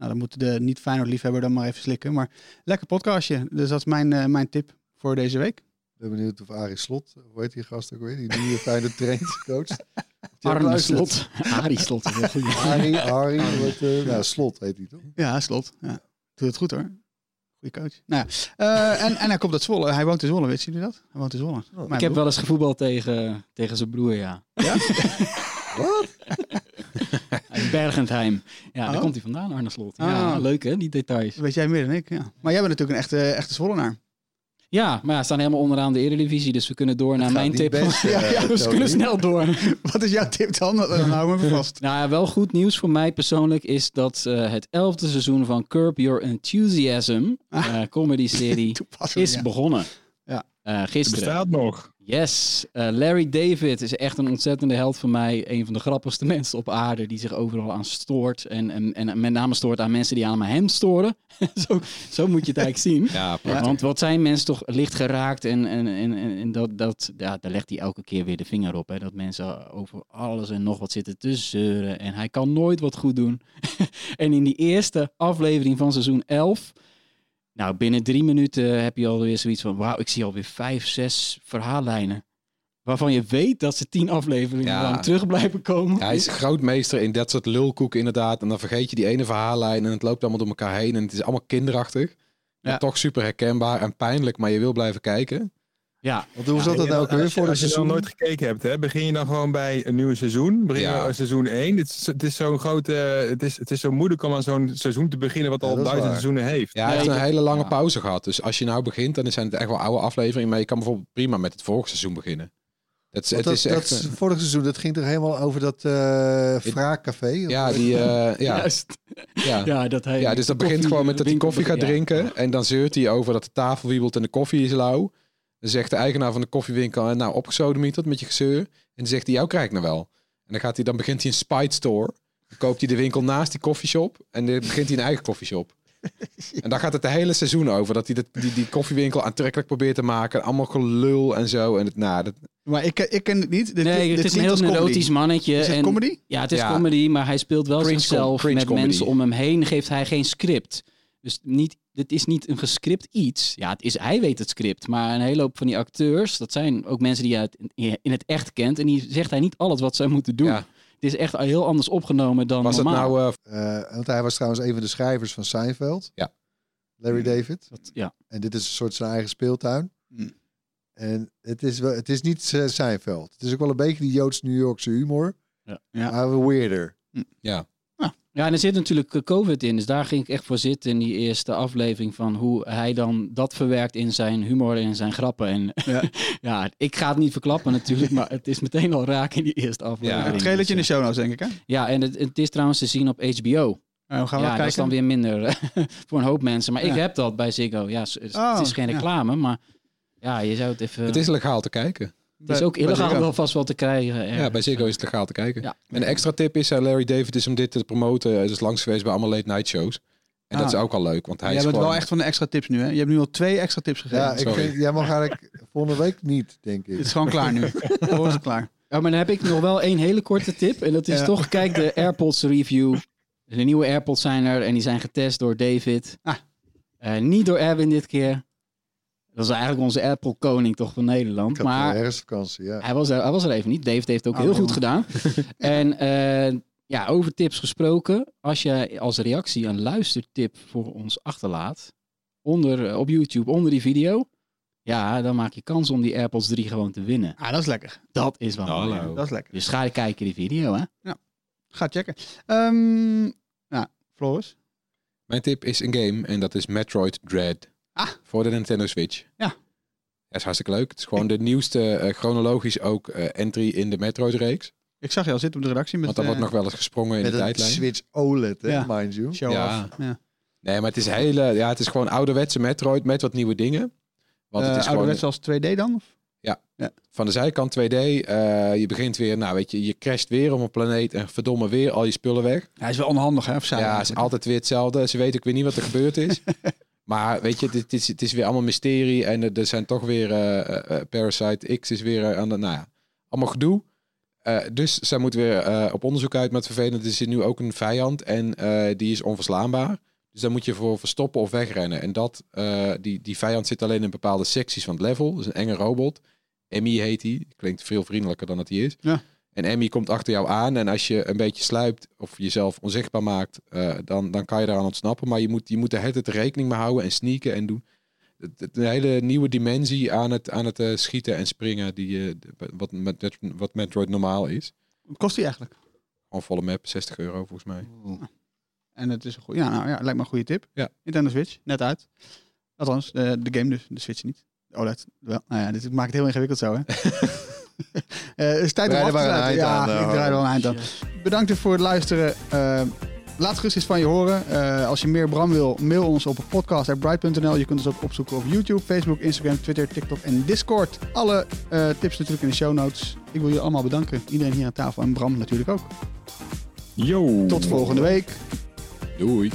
[SPEAKER 1] Nou, dan moet de niet Feyenoord liefhebber dan maar even slikken. Maar lekker podcastje. Dus dat is mijn, eh, mijn tip voor deze week.
[SPEAKER 3] Ik ben benieuwd of Arie Slot, hoe heet die gast ook weer, die nieuwe fijne traint, coach.
[SPEAKER 5] Arne Slot. Arie Slot is.
[SPEAKER 3] Arie, Arie, wat, eh, nou, Slot heet hij toch?
[SPEAKER 1] Ja, slot. Ja. Doe het goed hoor. Goeie coach. Nou ja, eh, en, en hij komt uit Zwolle. Hij woont in Zwolle, weten jullie dat? Hij woont in Zwolle. Mijn
[SPEAKER 5] Ik heb wel eens gevoetbald tegen, tegen zijn broer, ja. [laughs]
[SPEAKER 3] Wat?
[SPEAKER 5] Bergentheim. Ja, daar
[SPEAKER 1] Oh.
[SPEAKER 5] komt hij vandaan, Arne Slot. Ja,
[SPEAKER 1] Ah.
[SPEAKER 5] leuk hè, die details.
[SPEAKER 1] Weet jij meer dan ik, ja. Maar jij bent natuurlijk een echte, echte Zwollenaar.
[SPEAKER 5] Ja, maar ja, we staan helemaal onderaan de Eredivisie, dus we kunnen door naar mijn tip.
[SPEAKER 3] best, [laughs]
[SPEAKER 5] ja,
[SPEAKER 3] eh,
[SPEAKER 5] ja, we
[SPEAKER 3] Tony.
[SPEAKER 5] kunnen snel door. [laughs]
[SPEAKER 1] Wat is jouw tip dan? Dan houden we vast.
[SPEAKER 5] Nou ja, wel goed nieuws voor mij persoonlijk is dat eh, het elfde seizoen van Curb Your Enthusiasm, eh comedy-serie, [laughs] is
[SPEAKER 1] ja.
[SPEAKER 5] begonnen.
[SPEAKER 1] Ja.
[SPEAKER 5] Eh,
[SPEAKER 2] Het
[SPEAKER 5] gisteren.
[SPEAKER 2] bestaat nog.
[SPEAKER 5] Yes. Eh, Larry David is echt een ontzettende held van mij. Een van de grappigste [laughs] mensen op aarde die zich overal aan stoort. En, en, en met name stoort aan mensen die aan hem storen. [laughs] zo, zo moet je het eigenlijk zien. [laughs]
[SPEAKER 4] Ja,
[SPEAKER 5] Want wat zijn mensen toch licht geraakt en, en, en, en en dat, dat, ja, daar legt hij elke keer weer de vinger op. Hè, dat mensen over alles en nog wat zitten te zeuren en hij kan nooit wat goed doen. en in die eerste aflevering van seizoen 11, nou binnen drie minuten heb je alweer zoiets van, wauw, ik zie alweer vijf, zes verhaallijnen. Waarvan je weet dat ze tien afleveringen
[SPEAKER 4] Ja.
[SPEAKER 5] lang terug blijven komen.
[SPEAKER 4] Hij is grootmeester in dat soort lulkoeken inderdaad. En dan vergeet je die ene verhaallijn en het loopt allemaal door elkaar heen. En het is allemaal kinderachtig.
[SPEAKER 1] Ja.
[SPEAKER 4] toch super herkenbaar en pijnlijk, maar je wil blijven kijken.
[SPEAKER 5] Ja,
[SPEAKER 3] Want hoe zat dat nou ook weer
[SPEAKER 2] Als je,
[SPEAKER 3] voor
[SPEAKER 2] als je dan nooit gekeken hebt, hè, begin je dan gewoon bij een nieuw seizoen. Begin je
[SPEAKER 4] Ja.
[SPEAKER 2] seizoen 1. Het is, het is zo'n grote. Het is, het is zo moeilijk om aan zo'n seizoen te beginnen wat
[SPEAKER 3] Ja,
[SPEAKER 2] al
[SPEAKER 3] dat is
[SPEAKER 2] duizend
[SPEAKER 3] waar.
[SPEAKER 2] seizoenen heeft.
[SPEAKER 4] Ja, hij heeft een hele lange
[SPEAKER 5] ja.
[SPEAKER 4] pauze gehad. Dus als je nou begint, dan zijn het echt wel oude afleveringen. Maar je kan bijvoorbeeld prima met het vorige seizoen beginnen.
[SPEAKER 3] Want
[SPEAKER 4] het
[SPEAKER 3] dat,
[SPEAKER 4] is echt...
[SPEAKER 3] dat vorige seizoen, dat ging toch helemaal over dat eh wraakcafé?
[SPEAKER 4] ja, die, eh, ja,
[SPEAKER 5] juist.
[SPEAKER 4] ja.
[SPEAKER 5] Ja, dat hij
[SPEAKER 4] Ja, dus dat begint gewoon met dat hij koffie gaat drinken. En dan zeurt hij over dat de tafel wiebelt en de koffie is lauw. Dan zegt de eigenaar van de koffiewinkel, eh, nou opgesodemieterd met je gezeur. En dan zegt hij, jou krijg ik nou wel. En dan, gaat hij, dan begint hij een Spite Store. Dan koopt hij de winkel naast die koffieshop. En dan begint hij een eigen koffieshop. [laughs] En daar gaat het de hele seizoen over. Dat hij dat, die, die koffiewinkel aantrekkelijk probeert te maken. Allemaal gelul en zo. En het, nou, dat,
[SPEAKER 1] Maar ik, ik ken het niet. Dit,
[SPEAKER 5] Nee,
[SPEAKER 1] dit
[SPEAKER 5] het is een heel neurotisch mannetje.
[SPEAKER 1] Is het
[SPEAKER 5] en,
[SPEAKER 1] comedy?
[SPEAKER 5] Ja, het is
[SPEAKER 4] Ja.
[SPEAKER 5] comedy, maar hij speelt wel
[SPEAKER 4] Cringe
[SPEAKER 5] zichzelf
[SPEAKER 4] cringe
[SPEAKER 5] met
[SPEAKER 4] comedy.
[SPEAKER 5] mensen om hem heen. Geeft hij geen script. Dus niet, dit is niet een gescript iets. Ja, het is, hij weet het script. Maar een hele hoop van die acteurs, dat zijn ook mensen die hij uit- in het echt kent. En die zegt hij niet alles wat zij moeten doen.
[SPEAKER 4] Ja.
[SPEAKER 5] Het is echt heel anders opgenomen dan
[SPEAKER 4] was het nou... eh,
[SPEAKER 3] Eh, want hij was trouwens een van de schrijvers van Seinfeld.
[SPEAKER 4] Ja.
[SPEAKER 3] Larry David.
[SPEAKER 5] Dat- ja.
[SPEAKER 3] En dit is een soort zijn eigen speeltuin.
[SPEAKER 1] Hmm.
[SPEAKER 3] En het is, wel, het is niet eh, Seinfeld. Het is ook wel een beetje die Joods-New Yorkse humor.
[SPEAKER 5] Ja.
[SPEAKER 1] Ja.
[SPEAKER 3] Maar weirder.
[SPEAKER 4] ja.
[SPEAKER 5] Ja, en er zit natuurlijk eh, COVID in. Dus daar ging ik echt voor zitten in die eerste aflevering van hoe hij dan dat verwerkt in zijn humor en zijn grappen. En [laughs] ja,
[SPEAKER 1] Ja.
[SPEAKER 5] ik ga het niet verklappen natuurlijk, maar het is meteen al raak in die eerste aflevering.
[SPEAKER 1] Een trailertje in de
[SPEAKER 5] Dus,
[SPEAKER 1] show notes, denk ik, hè?
[SPEAKER 5] eh, Ja, en het, het is trouwens te zien op HBO.
[SPEAKER 1] Hoe gaan we
[SPEAKER 5] ja,
[SPEAKER 1] dat
[SPEAKER 5] is
[SPEAKER 1] kijken?
[SPEAKER 5] dan weer minder eh, [laughs] voor een hoop mensen. Maar ik heb dat bij Ziggo. Ja, het
[SPEAKER 1] Oh,
[SPEAKER 5] is geen
[SPEAKER 1] ja.
[SPEAKER 5] reclame, maar ja, je zou het even...
[SPEAKER 4] Het is legaal te kijken.
[SPEAKER 5] Het is ook illegaal wel vast wel te krijgen.
[SPEAKER 4] Ja, bij Ziggo is het legaal te kijken.
[SPEAKER 5] Ja.
[SPEAKER 4] En een extra tip is, eh, Larry David is om dit te promoten. Hij is langs geweest bij allemaal late night shows. En dat
[SPEAKER 1] Ah.
[SPEAKER 4] is ook al leuk, want hij
[SPEAKER 1] Jij
[SPEAKER 4] is
[SPEAKER 1] bent
[SPEAKER 4] gewoon...
[SPEAKER 1] wel echt van de extra tips nu, hè? Je hebt nu al twee extra tips gegeven.
[SPEAKER 3] Ja, ik vind, jij mag eigenlijk volgende week niet, denk ik.
[SPEAKER 1] Het is gewoon klaar nu. [laughs] Gewoon is het klaar.
[SPEAKER 5] Oh, maar dan heb ik nog wel één hele korte tip. En dat is
[SPEAKER 1] Ja.
[SPEAKER 5] toch, kijk de AirPods review. De nieuwe AirPods zijn er en die zijn getest door David.
[SPEAKER 1] Ah.
[SPEAKER 5] Eh, niet door Erwin dit keer. Dat is eigenlijk onze Apple koning toch van Nederland.
[SPEAKER 3] Ik
[SPEAKER 5] Maar
[SPEAKER 3] herfstvakantie, ja.
[SPEAKER 5] hij was, er, hij was er even niet. David heeft het ook
[SPEAKER 1] Oh,
[SPEAKER 5] heel goed
[SPEAKER 1] jongen.
[SPEAKER 5] gedaan. [laughs] en eh, ja, over tips gesproken. Als je als reactie een luistertip voor ons achterlaat. Onder, eh, op YouTube, onder die video. Ja, dan maak je kans om die AirPods 3 gewoon te winnen.
[SPEAKER 1] Ah, dat is lekker.
[SPEAKER 5] Dat is wel mooi.
[SPEAKER 4] Hallo.
[SPEAKER 1] Dat is lekker.
[SPEAKER 5] Dus ga kijken die video, hè.
[SPEAKER 1] Ga checken. Ehm ja, Floris.
[SPEAKER 4] Mijn tip is een game en dat is Metroid Dread.
[SPEAKER 1] Ah.
[SPEAKER 4] Voor de Nintendo Switch.
[SPEAKER 1] Ja.
[SPEAKER 4] Dat is hartstikke leuk. Het is gewoon de nieuwste, eh, chronologisch ook, eh, entry in de Metroid-reeks.
[SPEAKER 1] Ik zag je al zitten op de redactie met
[SPEAKER 4] Want er
[SPEAKER 1] eh,
[SPEAKER 4] wordt nog wel eens gesprongen in
[SPEAKER 3] Met
[SPEAKER 4] de
[SPEAKER 3] een
[SPEAKER 4] tijdlijn.
[SPEAKER 3] Switch OLED, hè,
[SPEAKER 1] Ja.
[SPEAKER 3] mind you.
[SPEAKER 1] show
[SPEAKER 4] Ja.
[SPEAKER 1] off. Ja.
[SPEAKER 4] Nee, maar het is hele, ja, het is gewoon ouderwetse Metroid met wat nieuwe dingen. Want het
[SPEAKER 1] Eh,
[SPEAKER 4] is gewoon
[SPEAKER 1] ouderwets als 2D dan? Of?
[SPEAKER 4] van de zijkant 2D. eh, je begint weer, nou weet je, je crasht weer op een planeet en verdomme weer al je spullen weg.
[SPEAKER 1] Hij is wel onhandig, hè? Of
[SPEAKER 4] Ja, het is altijd weer hetzelfde. Ze weten ook weer niet wat er gebeurd is. [laughs] maar weet je, het is, het is weer allemaal mysterie. En er- zijn toch weer eh, eh, eh, Parasite X is weer aan de, nou ja, allemaal gedoe. Dus zij moet weer op onderzoek uit. Met vervelend er nu ook een vijand en die is onverslaanbaar. Dus daar moet je voor verstoppen of wegrennen. En dat, die, die vijand zit alleen in bepaalde secties van het level. Is een enge robot. Emmy heet die. Klinkt veel vriendelijker dan dat hij is.
[SPEAKER 1] Ja.
[SPEAKER 4] En Emmy komt achter jou aan. En als je een beetje sluipt of jezelf onzichtbaar maakt, eh, dan, dan kan je daaraan ontsnappen. Maar je moet, je moet de hele tijd rekening mee houden en sneaken en doen. Het- het- Een hele nieuwe dimensie aan het, aan het eh, schieten en springen. Die, eh, wat, met, wat Metroid normaal is.
[SPEAKER 1] Wat kost die eigenlijk?
[SPEAKER 4] Gewoon volle map, 60 euro volgens mij.
[SPEAKER 1] En het is een goede, ja, nou, ja, lijkt me een goede tip.
[SPEAKER 4] Ja.
[SPEAKER 1] Nintendo Switch, net uit. Althans, de, de game dus, de Switch niet. OLED wel. Nou ja, dit maakt het heel ingewikkeld zo, hè? [laughs] [laughs] Eh, het is tijd om af te sluiten. Ja,
[SPEAKER 3] aan,
[SPEAKER 1] ik
[SPEAKER 3] eh,
[SPEAKER 1] draai er wel een eind aan. Bedankt voor het luisteren. Eh, laat gerust eens van je horen. Eh, als je meer Bram wil, mail ons op podcast.bright.nl. Je kunt ons ook opzoeken op YouTube, Facebook, Instagram, Twitter, TikTok en Discord. Alle eh, tips natuurlijk in de show notes. Ik wil jullie allemaal bedanken. Iedereen hier aan tafel en Bram natuurlijk ook.
[SPEAKER 2] Yo.
[SPEAKER 1] Tot volgende week.
[SPEAKER 4] Doei.